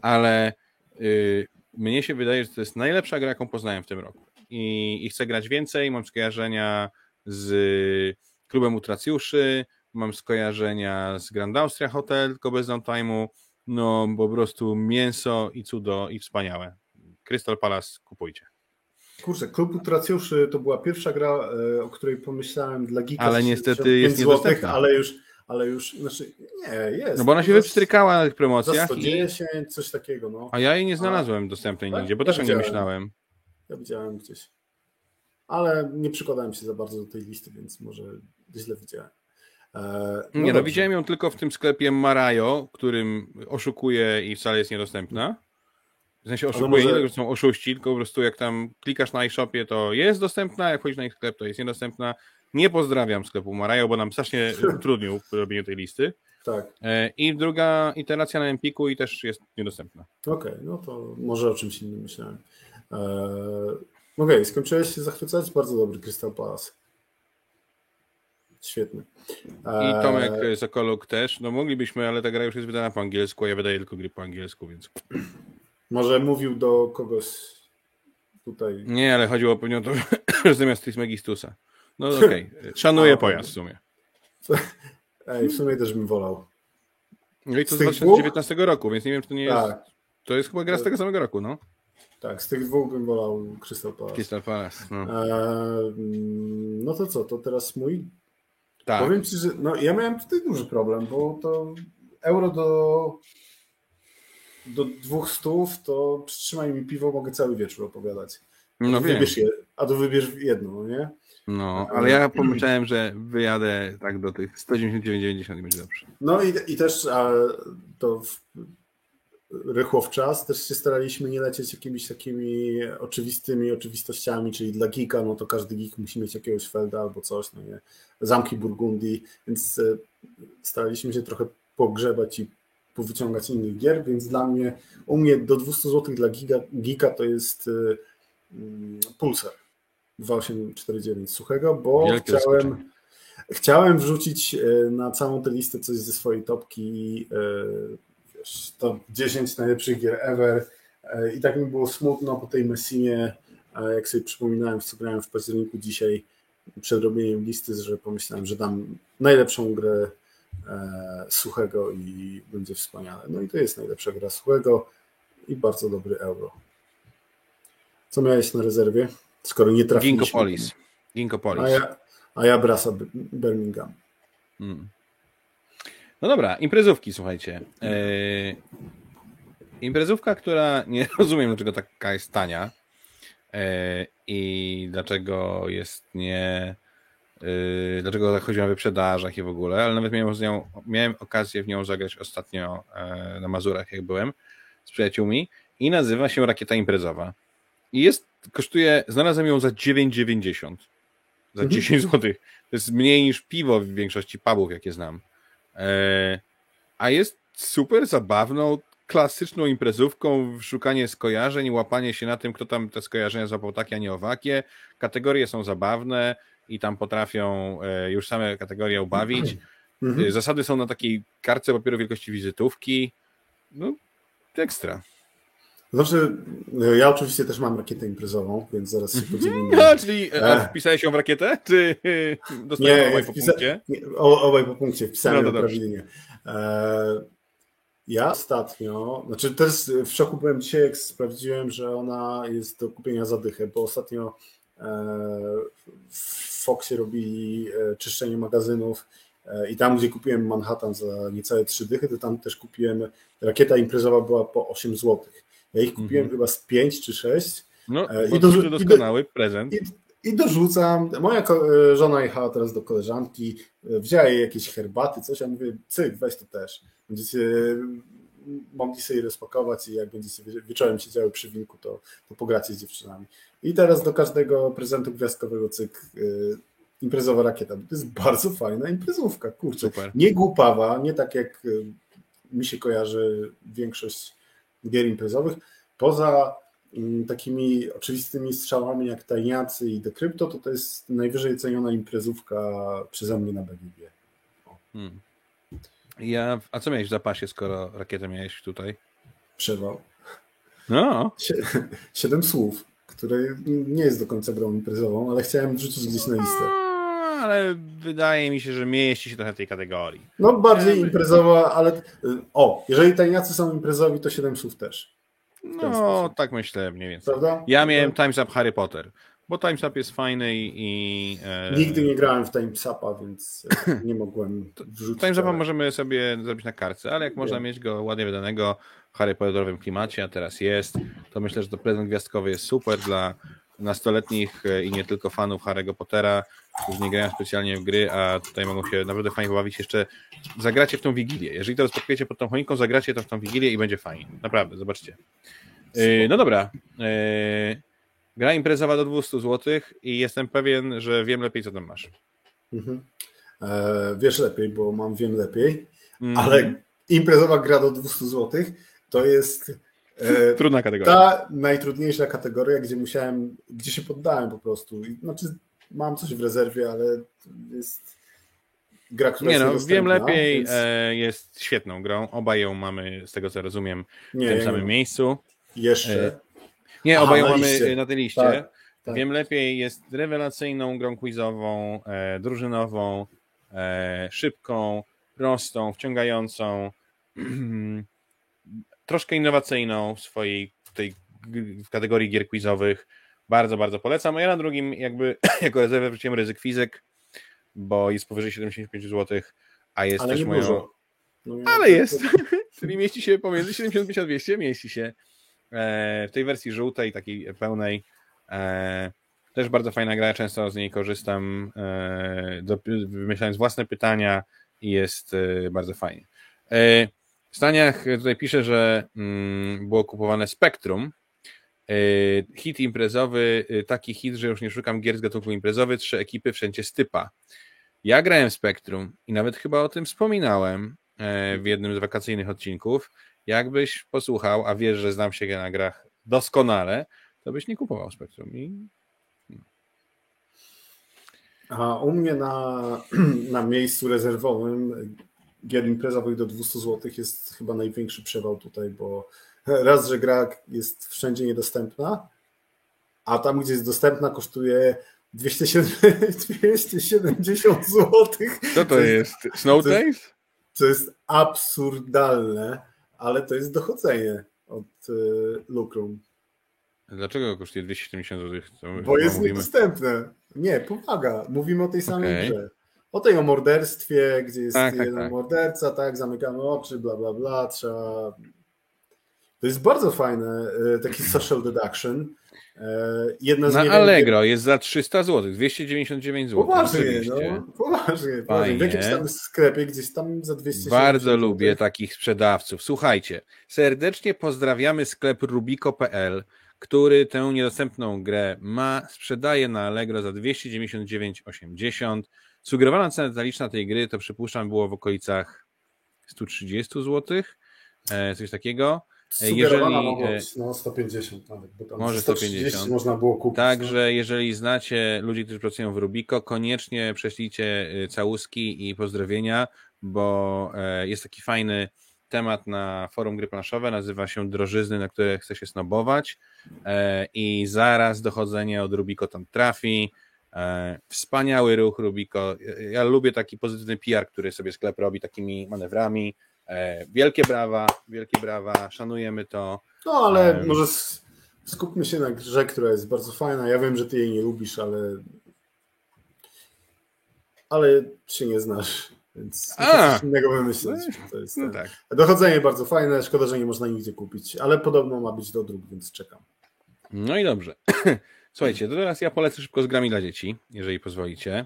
ale y, mnie się wydaje, że to jest najlepsza gra, jaką poznałem w tym roku. I, i chcę grać więcej, mam skojarzenia z klubem utracjuszy, mam skojarzenia z Grand Austria Hotel, tylko bez downtime'u, no po prostu mięso i cudo i wspaniałe. Crystal Palace kupujcie. Kurczę, Klub Utracjuszy to była pierwsza gra, e, o której pomyślałem dla Geeka. Ale za niestety 75 jest złotych, niedostępna. Ale już, ale już, znaczy nie, jest. No bo ona się wypstrykała na tych Za promocjach, i, 110, coś takiego, no. a ja jej nie znalazłem dostępnej tak? nigdzie, bo Ja też o niej widziałem. myślałem. Ja widziałem gdzieś. Ale nie przykładałem się za bardzo do tej listy, więc może źle widziałem. E, Nie, no dobrze. widziałem ją tylko w tym sklepie Marajo, którym oszukuje i wcale jest niedostępna. W sensie oszukuje może- nie tylko, że są oszuści, tylko po prostu jak tam klikasz na iShopie, to jest dostępna, jak wchodzisz na ich sklep, to jest niedostępna. Nie pozdrawiam sklepu Marajo, bo nam strasznie utrudnił w robieniu tej listy. Tak, E, I druga iteracja na Empiku i też jest niedostępna. okej, no to może o czymś innym myślałem. E, okej, skończyłeś się zachwycać? Bardzo dobry Crystal Palace. Świetny. E, I Tomek Sokoluk też. No moglibyśmy, ale ta gra już jest wydana po angielsku, a ja wydaję tylko gry po angielsku, więc... Może mówił do kogoś tutaj. Nie, ale chodziło pewnie o to, że zamiast Trismegistusa. No okej, szanuję A, pojazd w sumie. Ej, w sumie też bym wolał. No i to Z z tych 2019 roku, więc nie wiem, czy to nie jest. Tak, To jest chyba gra z tego samego roku, no. tak, z tych dwóch bym wolał Crystal Palace. Crystal Palace. No. E, mm, no to co, to teraz mój Tak. Powiem Ci, że no, ja miałem tutaj duży problem, bo to euro do do dwóch stów, to przytrzymaj mi piwo, mogę cały wieczór opowiadać. No wybierz je, a to wybierz jedno, no nie? No, ale ja pomyślałem, że wyjadę tak do tych 199,90 i będzie dobrze. No i, i też a, to w, rychło w czas, też się staraliśmy nie lecieć jakimiś takimi oczywistymi oczywistościami, czyli dla geeka, no to każdy geek musi mieć jakiegoś Felda albo coś, no nie, zamki Burgundii, więc e, staraliśmy się trochę pogrzebać i powyciągać innych gier, więc dla mnie, u mnie do 200 zł dla giga, geeka to jest y, Pulsar 2849 suchego, bo Wielkie chciałem, chciałem wrzucić e, na całą tę listę coś ze swojej topki wiesz, to 10 najlepszych gier ever i tak mi było smutno po tej Messinie, jak sobie przypominałem, co grałem w październiku dzisiaj przed robieniem listy, że pomyślałem, że dam najlepszą grę e, suchego i będzie wspaniale. No i to jest najlepsza gra suchego i bardzo dobry euro. Co miałeś na rezerwie? Skoro nie trafiliśmy. Ginkopolis. Ginkopolis. A ja, a ja Brasa Birmingham. Hmm. No dobra, imprezówki, słuchajcie. Yy, imprezówka, która nie rozumiem, dlaczego taka jest tania yy, i dlaczego jest nie. Yy, dlaczego tak chodzi o wyprzedażach i w ogóle, ale nawet miałem, z nią, miałem okazję w nią zagrać ostatnio na Mazurach, jak byłem z przyjaciółmi i nazywa się Rakieta Imprezowa. I jest, kosztuje, znalazłem ją za 9,90 za 10 mhm. zł. To jest mniej niż piwo w większości pubów, jakie znam. E, a jest super zabawną, klasyczną imprezówką, szukanie skojarzeń, łapanie się na tym, kto tam te skojarzenia złapał takie, a nie owakie. Kategorie są zabawne i tam potrafią e, już same kategorie ubawić. Mhm. Zasady są na takiej kartce papieru wielkości wizytówki. No, ekstra. Znaczy, ja oczywiście też mam rakietę imprezową, więc zaraz się mhm. podzielimy. No, czyli a wpisałeś ją w rakietę, czy dostałeś obaj po punkcie? Nie, obaj po punkcie, wpisałem no, prawidłnie. E, ja ostatnio, znaczy też w szoku byłem dzisiaj, jak sprawdziłem, że ona jest do kupienia za dychę, bo ostatnio e, w Foxie robili e, czyszczenie magazynów i tam, gdzie kupiłem Manhattan za niecałe trzy dychy, to tam też kupiłem, rakieta imprezowa była po 8 złotych. Ja ich kupiłem mhm. chyba z 5 czy 6. No, e, I do, doskonały i do, prezent. I, I dorzucam. Moja e, żona jechała teraz do koleżanki, e, wzięła jej jakieś herbaty, coś, ja mówię, cyk, weź to też. Będziecie mogli sobie rozpakować i jak będziecie wieczorem siedziały przy winku, to, to pogracie z dziewczynami. I teraz do każdego prezentu gwiazdkowego cyk imprezowa rakieta. To jest bardzo fajna imprezówka, kurczę. Super. Nie głupawa, nie tak jak mi się kojarzy większość gier imprezowych. Poza mm, takimi oczywistymi strzałami jak Tajniacy i Decrypto, to to jest najwyżej ceniona imprezówka przeze mnie na BGG. Hmm. Ja, a co miałeś w zapasie, skoro rakietę miałeś tutaj? Przewał. No. Siedem słów, które nie jest do końca grą imprezową, ale chciałem wrzucić gdzieś na listę. Ale wydaje mi się, że mieści się trochę w tej kategorii. No bardziej imprezowa, ale o, jeżeli tajniacy są imprezowi, to 7 słów też. No, tak myślę mniej więcej. Prawda? Ja miałem Times Up Harry Potter, bo Times Up jest fajny i... i e... Nigdy nie grałem w Times Upa, więc nie mogłem wrzucić. Times Upa możemy sobie zrobić na kartce, ale jak można mieć go ładnie wydanego w Harry Potterowym klimacie, a teraz jest, to myślę, że to prezent gwiazdkowy jest super dla nastoletnich e, i nie tylko fanów Harry'ego Pottera, którzy nie grają specjalnie w gry, a tutaj mogą się naprawdę fajnie pobawić jeszcze. Zagracie w tą Wigilię. Jeżeli to rozpakujecie pod tą choinką, zagracie to w tą Wigilię i będzie fajnie. Naprawdę, zobaczcie. Yy, no dobra. Yy, gra imprezowa do 200 zł i jestem pewien, że wiem lepiej, co tam masz. Mhm. E, wiesz lepiej, bo mam wiem lepiej, mm. ale imprezowa gra do 200 zł to jest E, Trudna kategoria. Ta najtrudniejsza kategoria, gdzie musiałem, gdzie się poddałem po prostu. Znaczy, mam coś w rezerwie, ale jest gra, która Nie no, wiem lepiej, więc... E, jest świetną grą. Obaj ją mamy, z tego co rozumiem, nie, w tym samym miejscu. Jeszcze. E, nie, obaj ją mamy liście. na tej liście. Tak, tak. Wiem lepiej, jest rewelacyjną grą quizową, drużynową, szybką, prostą, wciągającą. troszkę innowacyjną w swojej w tej w kategorii gier quizowych. Bardzo, bardzo polecam. A ja na drugim jakby jako rezerwę wrzuciłem ryzyk fizyk, bo jest powyżej 75 zł, a jest Ale też moją... Dużo. No, Ale jest. Czyli mieści się pomiędzy 75 a 200, mieści się e, w tej wersji żółtej, takiej pełnej. E, też bardzo fajna gra, często z niej korzystam, e, do, wymyślając własne pytania i jest bardzo fajnie. E, w Staniach tutaj pisze, że mm, było kupowane Spectrum. E, hit imprezowy, e, taki hit, że już nie szukam gier z gatunku imprezowy, trzy ekipy wszędzie stypa. Ja grałem Spectrum i nawet chyba o tym wspominałem e, w jednym z wakacyjnych odcinków. Jakbyś posłuchał, a wiesz, że znam się na grach doskonale, to byś nie kupował Spectrum. I A u mnie na, na miejscu rezerwowym gier imprezowych do 200 zł jest chyba największy przewał tutaj, bo raz, że gra jest wszędzie niedostępna, a tam, gdzie jest dostępna, kosztuje 270 270 zł. co to jest? Snow to jest- Days? Co jest absurdalne, ale to jest dochodzenie od y, Lucrum, Dlaczego kosztuje 270 zł? To bo jest mówimy. niedostępne. Nie, powaga, mówimy o tej samej Okej. grze. O tej o morderstwie, gdzie jest Tak, tak, jeden tak. morderca, tak, zamykamy oczy, bla, bla, bla, trzeba... To jest bardzo fajne, y, taki social deduction. Y, Jedna z Na niewielu- Allegro jest za 300 zł, 299 zł. Poważnie, no, poważnie, poważnie. W jakimś tam sklepie gdzieś tam za 200 Bardzo lubię takich sprzedawców. Słuchajcie, serdecznie pozdrawiamy sklep rubiko.pl, który tę niedostępną grę ma, sprzedaje na Allegro za 299,80. Sugerowana cena detaliczna tej gry to przypuszczam było w okolicach 130 zł, e, coś takiego. Sugerowana jeżeli, mogła e, być, no 150 nawet, bo tam może może 130 150. można było kupić. no. Także jeżeli znacie ludzi, którzy pracują w Rubiko, koniecznie prześlijcie całuski i pozdrowienia, bo e, jest taki fajny temat na forum gry planszowe, nazywa się Drożyzny, na które chce się snobować e, i zaraz dochodzenie od Rubiko tam trafi. E, Wspaniały ruch Rubiko. Ja lubię taki pozytywny PR, który sobie sklep robi takimi manewrami. E, Wielkie brawa, wielkie brawa, szanujemy to. No ale Em. może skupmy się na grze, która jest bardzo fajna. Ja wiem, że ty jej nie lubisz, ale ale się nie znasz, więc A! coś innego wymyśleć. To jest No ten. tak. Dochodzenie bardzo fajne, szkoda, że nie można nigdzie kupić, ale podobno ma być do dróg, więc czekam. No i dobrze. Słuchajcie, to teraz ja polecę szybko z grami dla dzieci, jeżeli pozwolicie.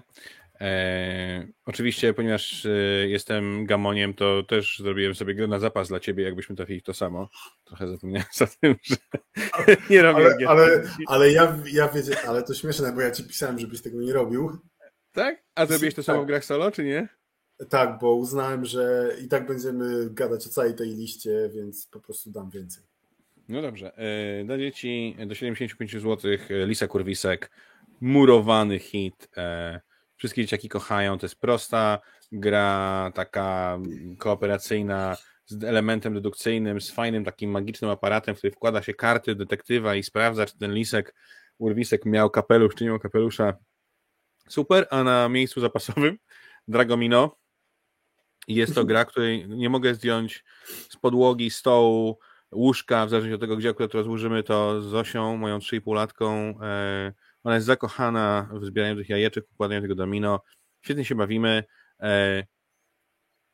E, oczywiście, ponieważ e, jestem gamoniem, to też zrobiłem sobie grę na zapas dla ciebie, jakbyśmy trafili w to samo. Trochę zapomniałem o tym, że nie robię Ale, gier ale, ale ja, ja wiedziałem, ale to śmieszne, bo ja ci pisałem, żebyś tego nie robił. Tak? A zrobiłeś to samo Tak. w grach solo, czy nie? Tak, bo uznałem, że i tak będziemy gadać o całej tej liście, więc po prostu dam więcej. No dobrze. E, Dla dzieci do 75 zł Lisa Kurwisek, murowany hit. e, Wszystkie dzieciaki kochają. To jest prosta gra, taka kooperacyjna, z elementem dedukcyjnym, z fajnym takim magicznym aparatem, w który wkłada się karty detektywa i sprawdza, czy ten lisek, urwisek miał kapelusz, czy nie miał kapelusza. Super, a na miejscu zapasowym Dragomino. Jest to gra, której nie mogę zdjąć z podłogi, stołu, łóżka, w zależności od tego, gdzie akurat rozłożymy to z Zosią, moją 3,5-latką. E, ona jest zakochana w zbieraniu tych jajeczek, układaniu tego domino. Świetnie się bawimy. E,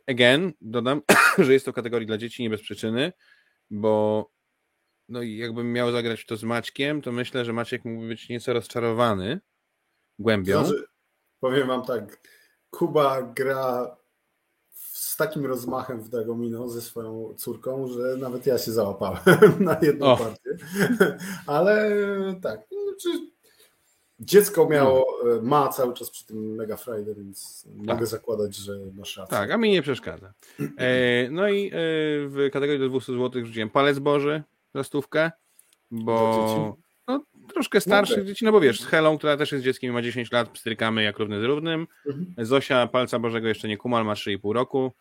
again, dodam, że jest to kategorii dla dzieci nie bez przyczyny, bo no jakbym miał zagrać w to z Maćkiem, to myślę, że Maciek mógłby być nieco rozczarowany głębią. Znaczy, powiem wam tak, Kuba gra z takim rozmachem w Dagomino ze swoją córką, że nawet ja się załapałem na jedną O. partię. Ale tak, no, czy dziecko miało, ma cały czas przy tym mega frajdę, więc mogę zakładać, że masz rację. Tak, a mi nie przeszkadza. E, no i e, w kategorii do 200 zł rzuciłem palec Boży za stówkę, bo no, troszkę starszych tak. dzieci, no bo wiesz, z Helą, która też jest dzieckiem i ma 10 lat, pstrykamy jak równy z równym. Mhm. Zosia Palca Bożego jeszcze nie kumal, ma 3,5 roku.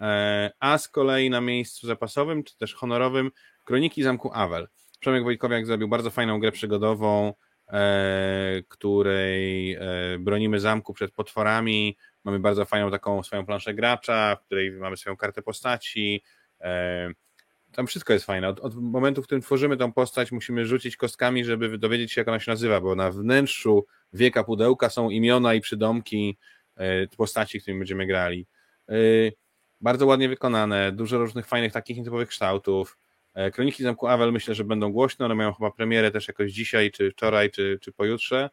E, a z kolei na miejscu zapasowym, czy też honorowym, Kroniki Zamku Awel. Przemek Wojtkowiak zrobił bardzo fajną grę przygodową, e, której e, bronimy zamku przed potworami. Mamy bardzo fajną taką swoją planszę gracza, w której mamy swoją kartę postaci. Tam wszystko jest fajne. Od, od momentu, w którym tworzymy tą postać, musimy rzucić kostkami, żeby dowiedzieć się, jak ona się nazywa, bo na wnętrzu wieka pudełka są imiona i przydomki postaci, którymi będziemy grali. Bardzo ładnie wykonane, dużo różnych fajnych takich nietypowych kształtów. E, Kroniki Zamku Awel myślę, że będą głośne, one mają chyba premierę też jakoś dzisiaj, czy wczoraj, czy, czy pojutrze.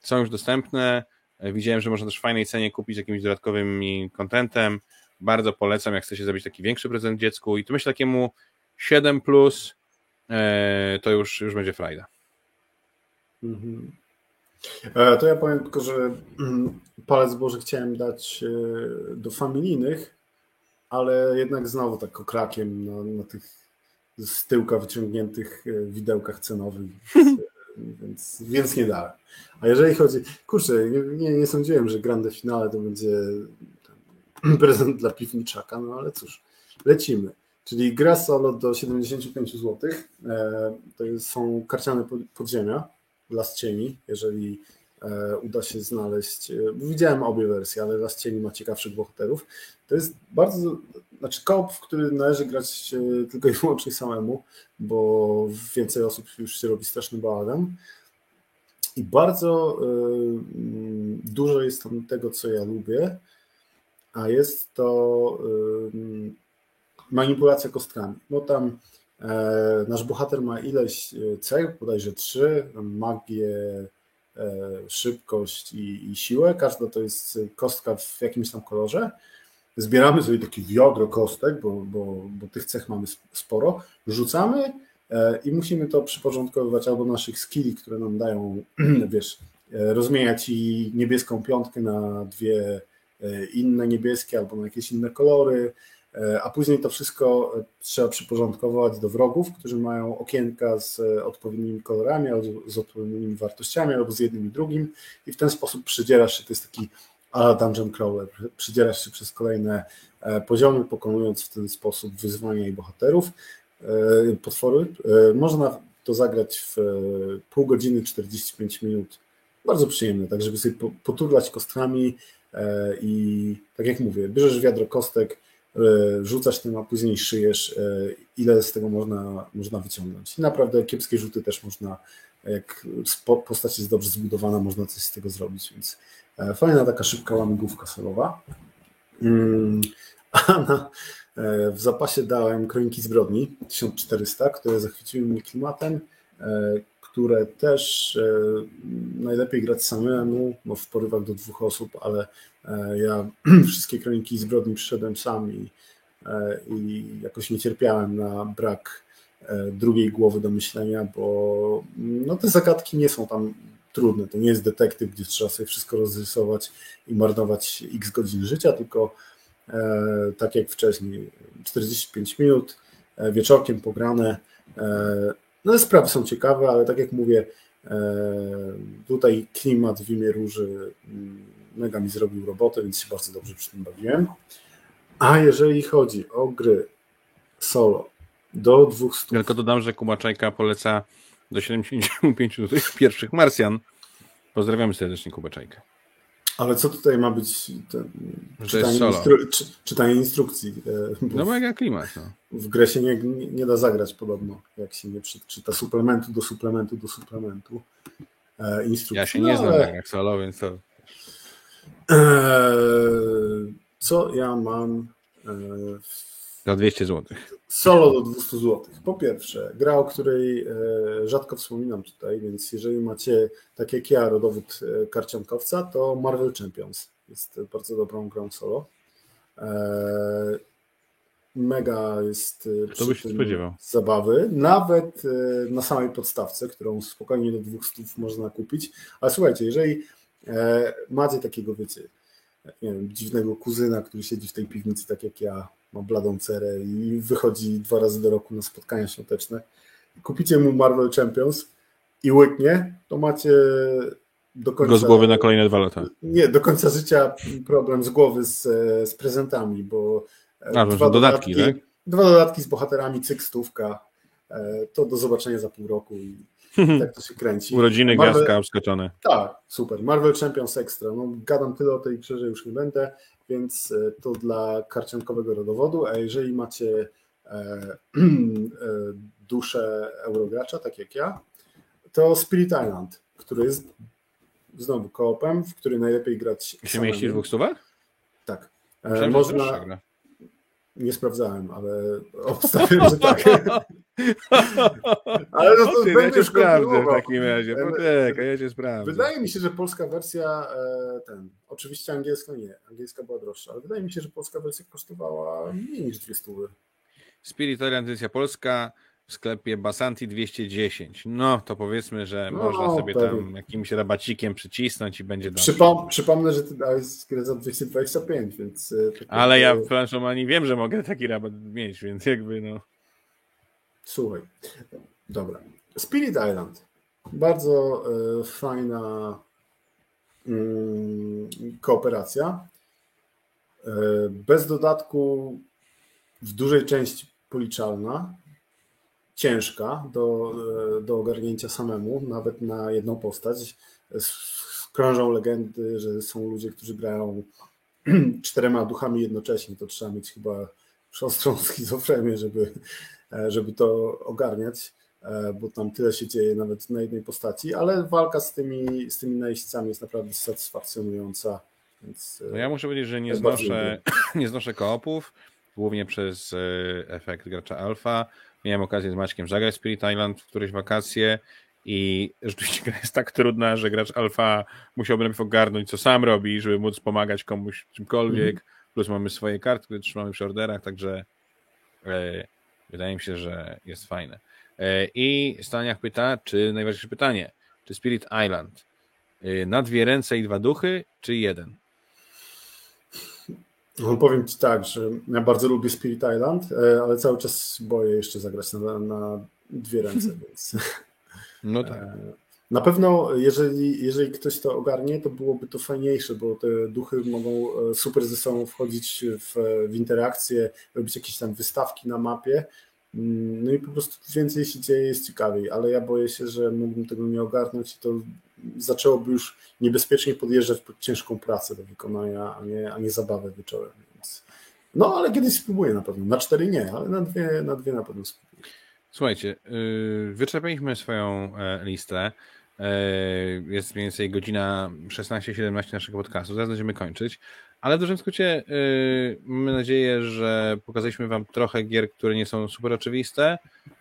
Są już dostępne. E, Widziałem, że można też w fajnej cenie kupić z jakimś dodatkowym contentem. Bardzo polecam, jak chcecie zrobić taki większy prezent dziecku. I tu myślę takiemu 7 plus e, to już, już będzie frajda. Mhm. E, To ja powiem tylko, że mm, palec Boży chciałem dać e, do familijnych, ale jednak znowu tak okrakiem na, na tych z tyłka wyciągniętych e, widełkach cenowych, więc, więc, nie dałem. A jeżeli chodzi, kurczę, nie, nie, sądziłem, że grande finale to będzie prezent dla piwniczaka, no ale cóż, lecimy. Czyli gra solo do 75 zł. To są karciane pod- podziemia, Las Cieni, jeżeli e, uda się znaleźć. e, bo Widziałem obie wersje, ale Las Cieni ma ciekawszych bohaterów. To jest bardzo, znaczy koop, w który należy grać e, tylko i wyłącznie samemu, bo więcej osób już się robi straszny bałagan. I bardzo mm, dużo jest tam tego, co ja lubię, a jest to e, manipulacja kostkami. No tam Nasz bohater ma ileś e, cech, bodajże trzy, magię, e, szybkość i, i siłę. Każda to jest kostka w jakimś tam kolorze. Zbieramy sobie takie wiadro kostek, bo, bo, bo tych cech mamy sp- sporo. Rzucamy e, i musimy to przyporządkowywać albo naszych skilli, które nam dają, wiesz, e, rozmieniać i niebieską piątkę na dwie e, inne niebieskie albo na jakieś inne kolory, E, a później to wszystko e, trzeba przyporządkować do wrogów, którzy mają okienka z e, odpowiednimi kolorami, albo z odpowiednimi wartościami, albo z jednym i drugim i w ten sposób przydzierasz się, to jest taki ala dungeon crawler, przydzierasz się przez kolejne e, poziomy, pokonując w ten sposób wyzwania i bohaterów, potwory. Można to zagrać w pół godziny, 45 minut. Bardzo przyjemne, tak żeby sobie po- poturlać kostkami i tak jak mówię, bierzesz wiadro kostek, rzucasz tym, a później szyjesz, e, ile z tego można, można wyciągnąć. I naprawdę kiepskie rzuty też można, jak postać jest dobrze zbudowana, można coś z tego zrobić, więc e, fajna taka szybka łamigłówka solowa. Mm, A na, e, w zapasie dałem Kroniki Zbrodni 1400, które zachwyciły mnie klimatem, e, które też e, najlepiej grać samemu, bo w porywach do dwóch osób, ale e, ja wszystkie Kroniki Zbrodni przyszedłem sam i, e, i jakoś nie cierpiałem na brak drugiej głowy do myślenia, bo no, te zagadki nie są tam trudne. To nie jest detektyw, gdzie trzeba sobie wszystko rozrysować i marnować x godzin życia, tylko tak jak wcześniej, 45 minut, wieczorkiem pograne. No sprawy są ciekawe, ale tak jak mówię, e, tutaj klimat w imię róży mm, mega mi zrobił robotę, więc się bardzo dobrze przy tym bawiłem. A jeżeli chodzi o gry solo do 200, Tylko dodam, że Kuba Czajka poleca do 75 zł pierwszych Marsjan. Pozdrawiamy serdecznie Kuba Czajkę. Ale co tutaj ma być ten, czytanie, instru, czy, czytanie instrukcji? e, bo No mega klimat. No. w grę się nie, nie, nie da zagrać podobno, jak się nie przeczyta suplementu do suplementu do suplementu e, instrukcji. Ja się No, nie znam ale, na grach solo, więc to e, co ja mam e, w za 200 zł. Solo do 200 zł. Po pierwsze, gra, o której e, rzadko wspominam tutaj, więc jeżeli macie, tak jak ja, rodowód e, karciankowca, to Marvel Champions jest bardzo dobrą grą solo. E, Mega jest To się spodziewał. zabawy, nawet na samej podstawce, którą spokojnie do 200 można kupić. Ale słuchajcie, jeżeli macie takiego, wiecie, nie wiem, dziwnego kuzyna, który siedzi w tej piwnicy, tak jak ja, ma bladą cerę i wychodzi dwa razy do roku na spotkania świąteczne, kupicie mu Marvel Champions i łyknie, to macie do końca... Go z głowy na kolejne dwa lata. Nie, do końca życia problem z głowy z, z prezentami, bo e, A, to są dodatki, tak? dwa dodatki z bohaterami, cyk, stówka, e, to do zobaczenia za pół roku i tak to się kręci. Urodziny, Marvel- gwiazdka wskoczone. tak, super. Marvel Champions Extra. No, gadam tyle o tej grze, że już nie będę, więc e, to dla karciankowego rodowodu, a jeżeli macie e, e, duszę eurogracza, tak jak ja, to Spirit Island, który jest znowu koopem, w który najlepiej grać Się mieści w dwóch stówach? Tak. Myślałem, Można... Nie sprawdzałem, ale obstawiam, że tak. ale no to ja cię sprawdzę w takim razie. Poczekaj, ja cię sprawdzę. Wydaje mi się, że polska wersja, e, ten, oczywiście angielska nie, angielska była droższa, ale wydaje mi się, że polska wersja kosztowała mniej niż 200 zł. Spirit edycja polska w sklepie Basanti 210. No to powiedzmy, że no, można sobie pewnie. tam jakimś rabacikiem przycisnąć i będzie dobrze. Przypom przypomnę, że ty dałeś grę za 225, więc... E, Ale ja w planszomanii wiem, że mogę taki rabat mieć, więc jakby no... Słuchaj, dobra. Spirit Island. Bardzo y, fajna y, kooperacja. Y, bez dodatku w dużej części policzalna ciężka do, do ogarnięcia samemu, nawet na jedną postać. Krążą legendy, że są ludzie, którzy grają czterema duchami jednocześnie. To trzeba mieć chyba siostrą schizofrenię, żeby, żeby to ogarniać, bo tam tyle się dzieje nawet na jednej postaci, ale walka z tymi, z tymi najeźdźcami jest naprawdę satysfakcjonująca. Więc no ja muszę powiedzieć, że nie znoszę, nie znoszę koopów, głównie przez e, efekt gracza alfa. Miałem okazję z Maćkiem zagrać Spirit Island w któreś wakacje i rzeczywiście gra jest tak trudna, że gracz alfa musiałby najpierw ogarnąć, co sam robi, żeby móc pomagać komuś czymkolwiek. Mm. Plus mamy swoje karty, które trzymamy przy orderach, także e, wydaje mi się, że jest fajne. E, I Staniach pyta, czy najważniejsze pytanie, czy Spirit Island e, na dwie ręce i dwa duchy, czy jeden? No, powiem Ci tak, że ja bardzo lubię Spirit Island, e, ale cały czas boję jeszcze zagrać na, na dwie ręce, więc. No tak. E, na pewno, jeżeli, jeżeli ktoś to ogarnie, to byłoby to fajniejsze, bo te duchy mogą e, super ze sobą wchodzić w, w interakcje, robić jakieś tam wystawki na mapie. Mm, no i po prostu więcej się dzieje, jest ciekawiej, ale ja boję się, że mógłbym tego nie ogarnąć i to zaczęłoby już niebezpiecznie podjeżdżać pod ciężką pracę do wykonania, a nie, a nie zabawę wieczorem. Więc... No ale kiedyś spróbuję na pewno. Na cztery nie, ale na dwie na, dwie na pewno spróbuję. Słuchajcie, yy, wyczerpaliśmy swoją e, listę. E, jest mniej więcej godzina 16-17 naszego podcastu. Zaraz będziemy kończyć. Ale w dużym skrócie yy, mamy nadzieję, że pokazaliśmy Wam trochę gier, które nie są super oczywiste.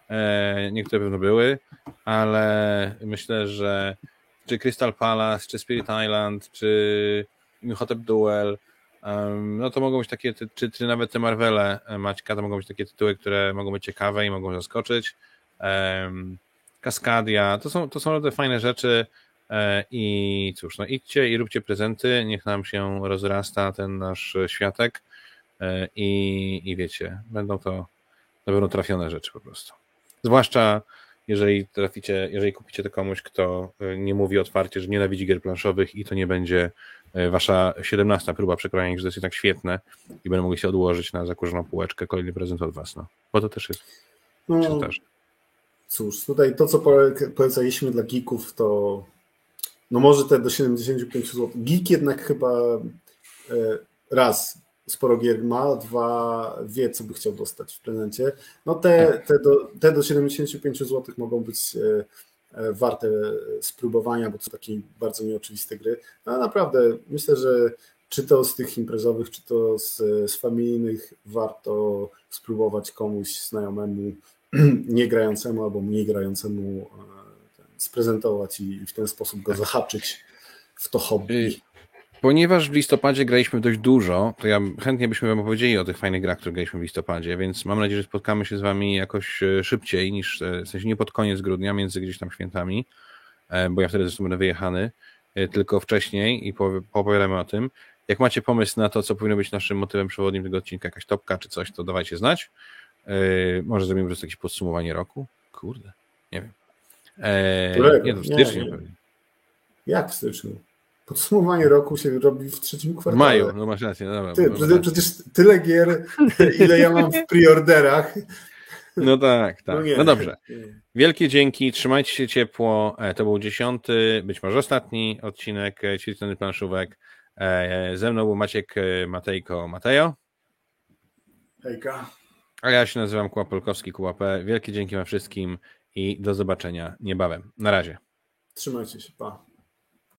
E, niektóre pewno były, ale myślę, że czy Crystal Palace, czy Spirit Island, czy Hotep Duel, no to mogą być takie, czy, czy nawet te Marvele e, Maćka, to mogą być takie tytuły, które mogą być ciekawe i mogą zaskoczyć. Kaskadia, to są, to są naprawdę fajne rzeczy. E, i cóż, no idźcie i róbcie prezenty, niech nam się rozrasta ten nasz światek. E, i, i wiecie, będą to na pewno trafione rzeczy po prostu. Zwłaszcza jeżeli traficie, jeżeli kupicie to komuś, kto e, nie mówi otwarcie, że nienawidzi gier planszowych i to nie będzie wasza 17 próba przekonania, że to jest tak świetne i będą mogli się odłożyć na zakurzoną półeczkę. Kolejny prezent od was, no. Bo to też jest no, Cóż, tutaj to, co polecaliśmy dla geeków, to no może te do 75 zł. Geek jednak chyba e, raz sporo gier ma, dwa wie, co by chciał dostać w prezencie. No te, tak. te, do, te do 75 zł mogą być e, e, warte spróbowania, bo to takie bardzo nieoczywiste gry. No naprawdę myślę, że czy to z tych imprezowych, czy to z, z familijnych warto spróbować komuś znajomemu, nie grającemu albo mniej grającemu e, sprezentować i w ten sposób go zahaczyć w to hobby. Y, Ponieważ w listopadzie graliśmy dość dużo, to ja chętnie byśmy wam opowiedzieli o tych fajnych grach, które graliśmy w listopadzie, więc mam nadzieję, że spotkamy się z wami jakoś e, szybciej niż, e, w sensie nie pod koniec grudnia, między gdzieś tam świętami, bo ja wtedy zresztą będę wyjechany, tylko wcześniej i poopowiadamy o tym. Jak macie pomysł na to, co powinno być naszym motywem przewodnim tego odcinka, jakaś topka czy coś, to dawajcie znać. Może zrobimy po prostu jakieś podsumowanie roku? Kurde, nie wiem. Eee, nie, no, w styczniu pewnie. Jak w styczniu? Podsumowanie roku się robi w trzecim kwartale. W maju, no masz rację. No dobra, Ty, przecież, przecież tyle gier, ile ja mam w preorderach. No tak, tak. No, no, dobrze. Wielkie dzięki, trzymajcie się ciepło. E, to był dziesiąty, być może ostatni odcinek Ćwicony Planszówek. E, ze mną był Maciek e, Matejko Matejo. Hejka. A ja się nazywam Kuba Polkowski, Kuba P. Wielkie dzięki wam wszystkim i do zobaczenia niebawem. Na razie. Trzymajcie się, pa.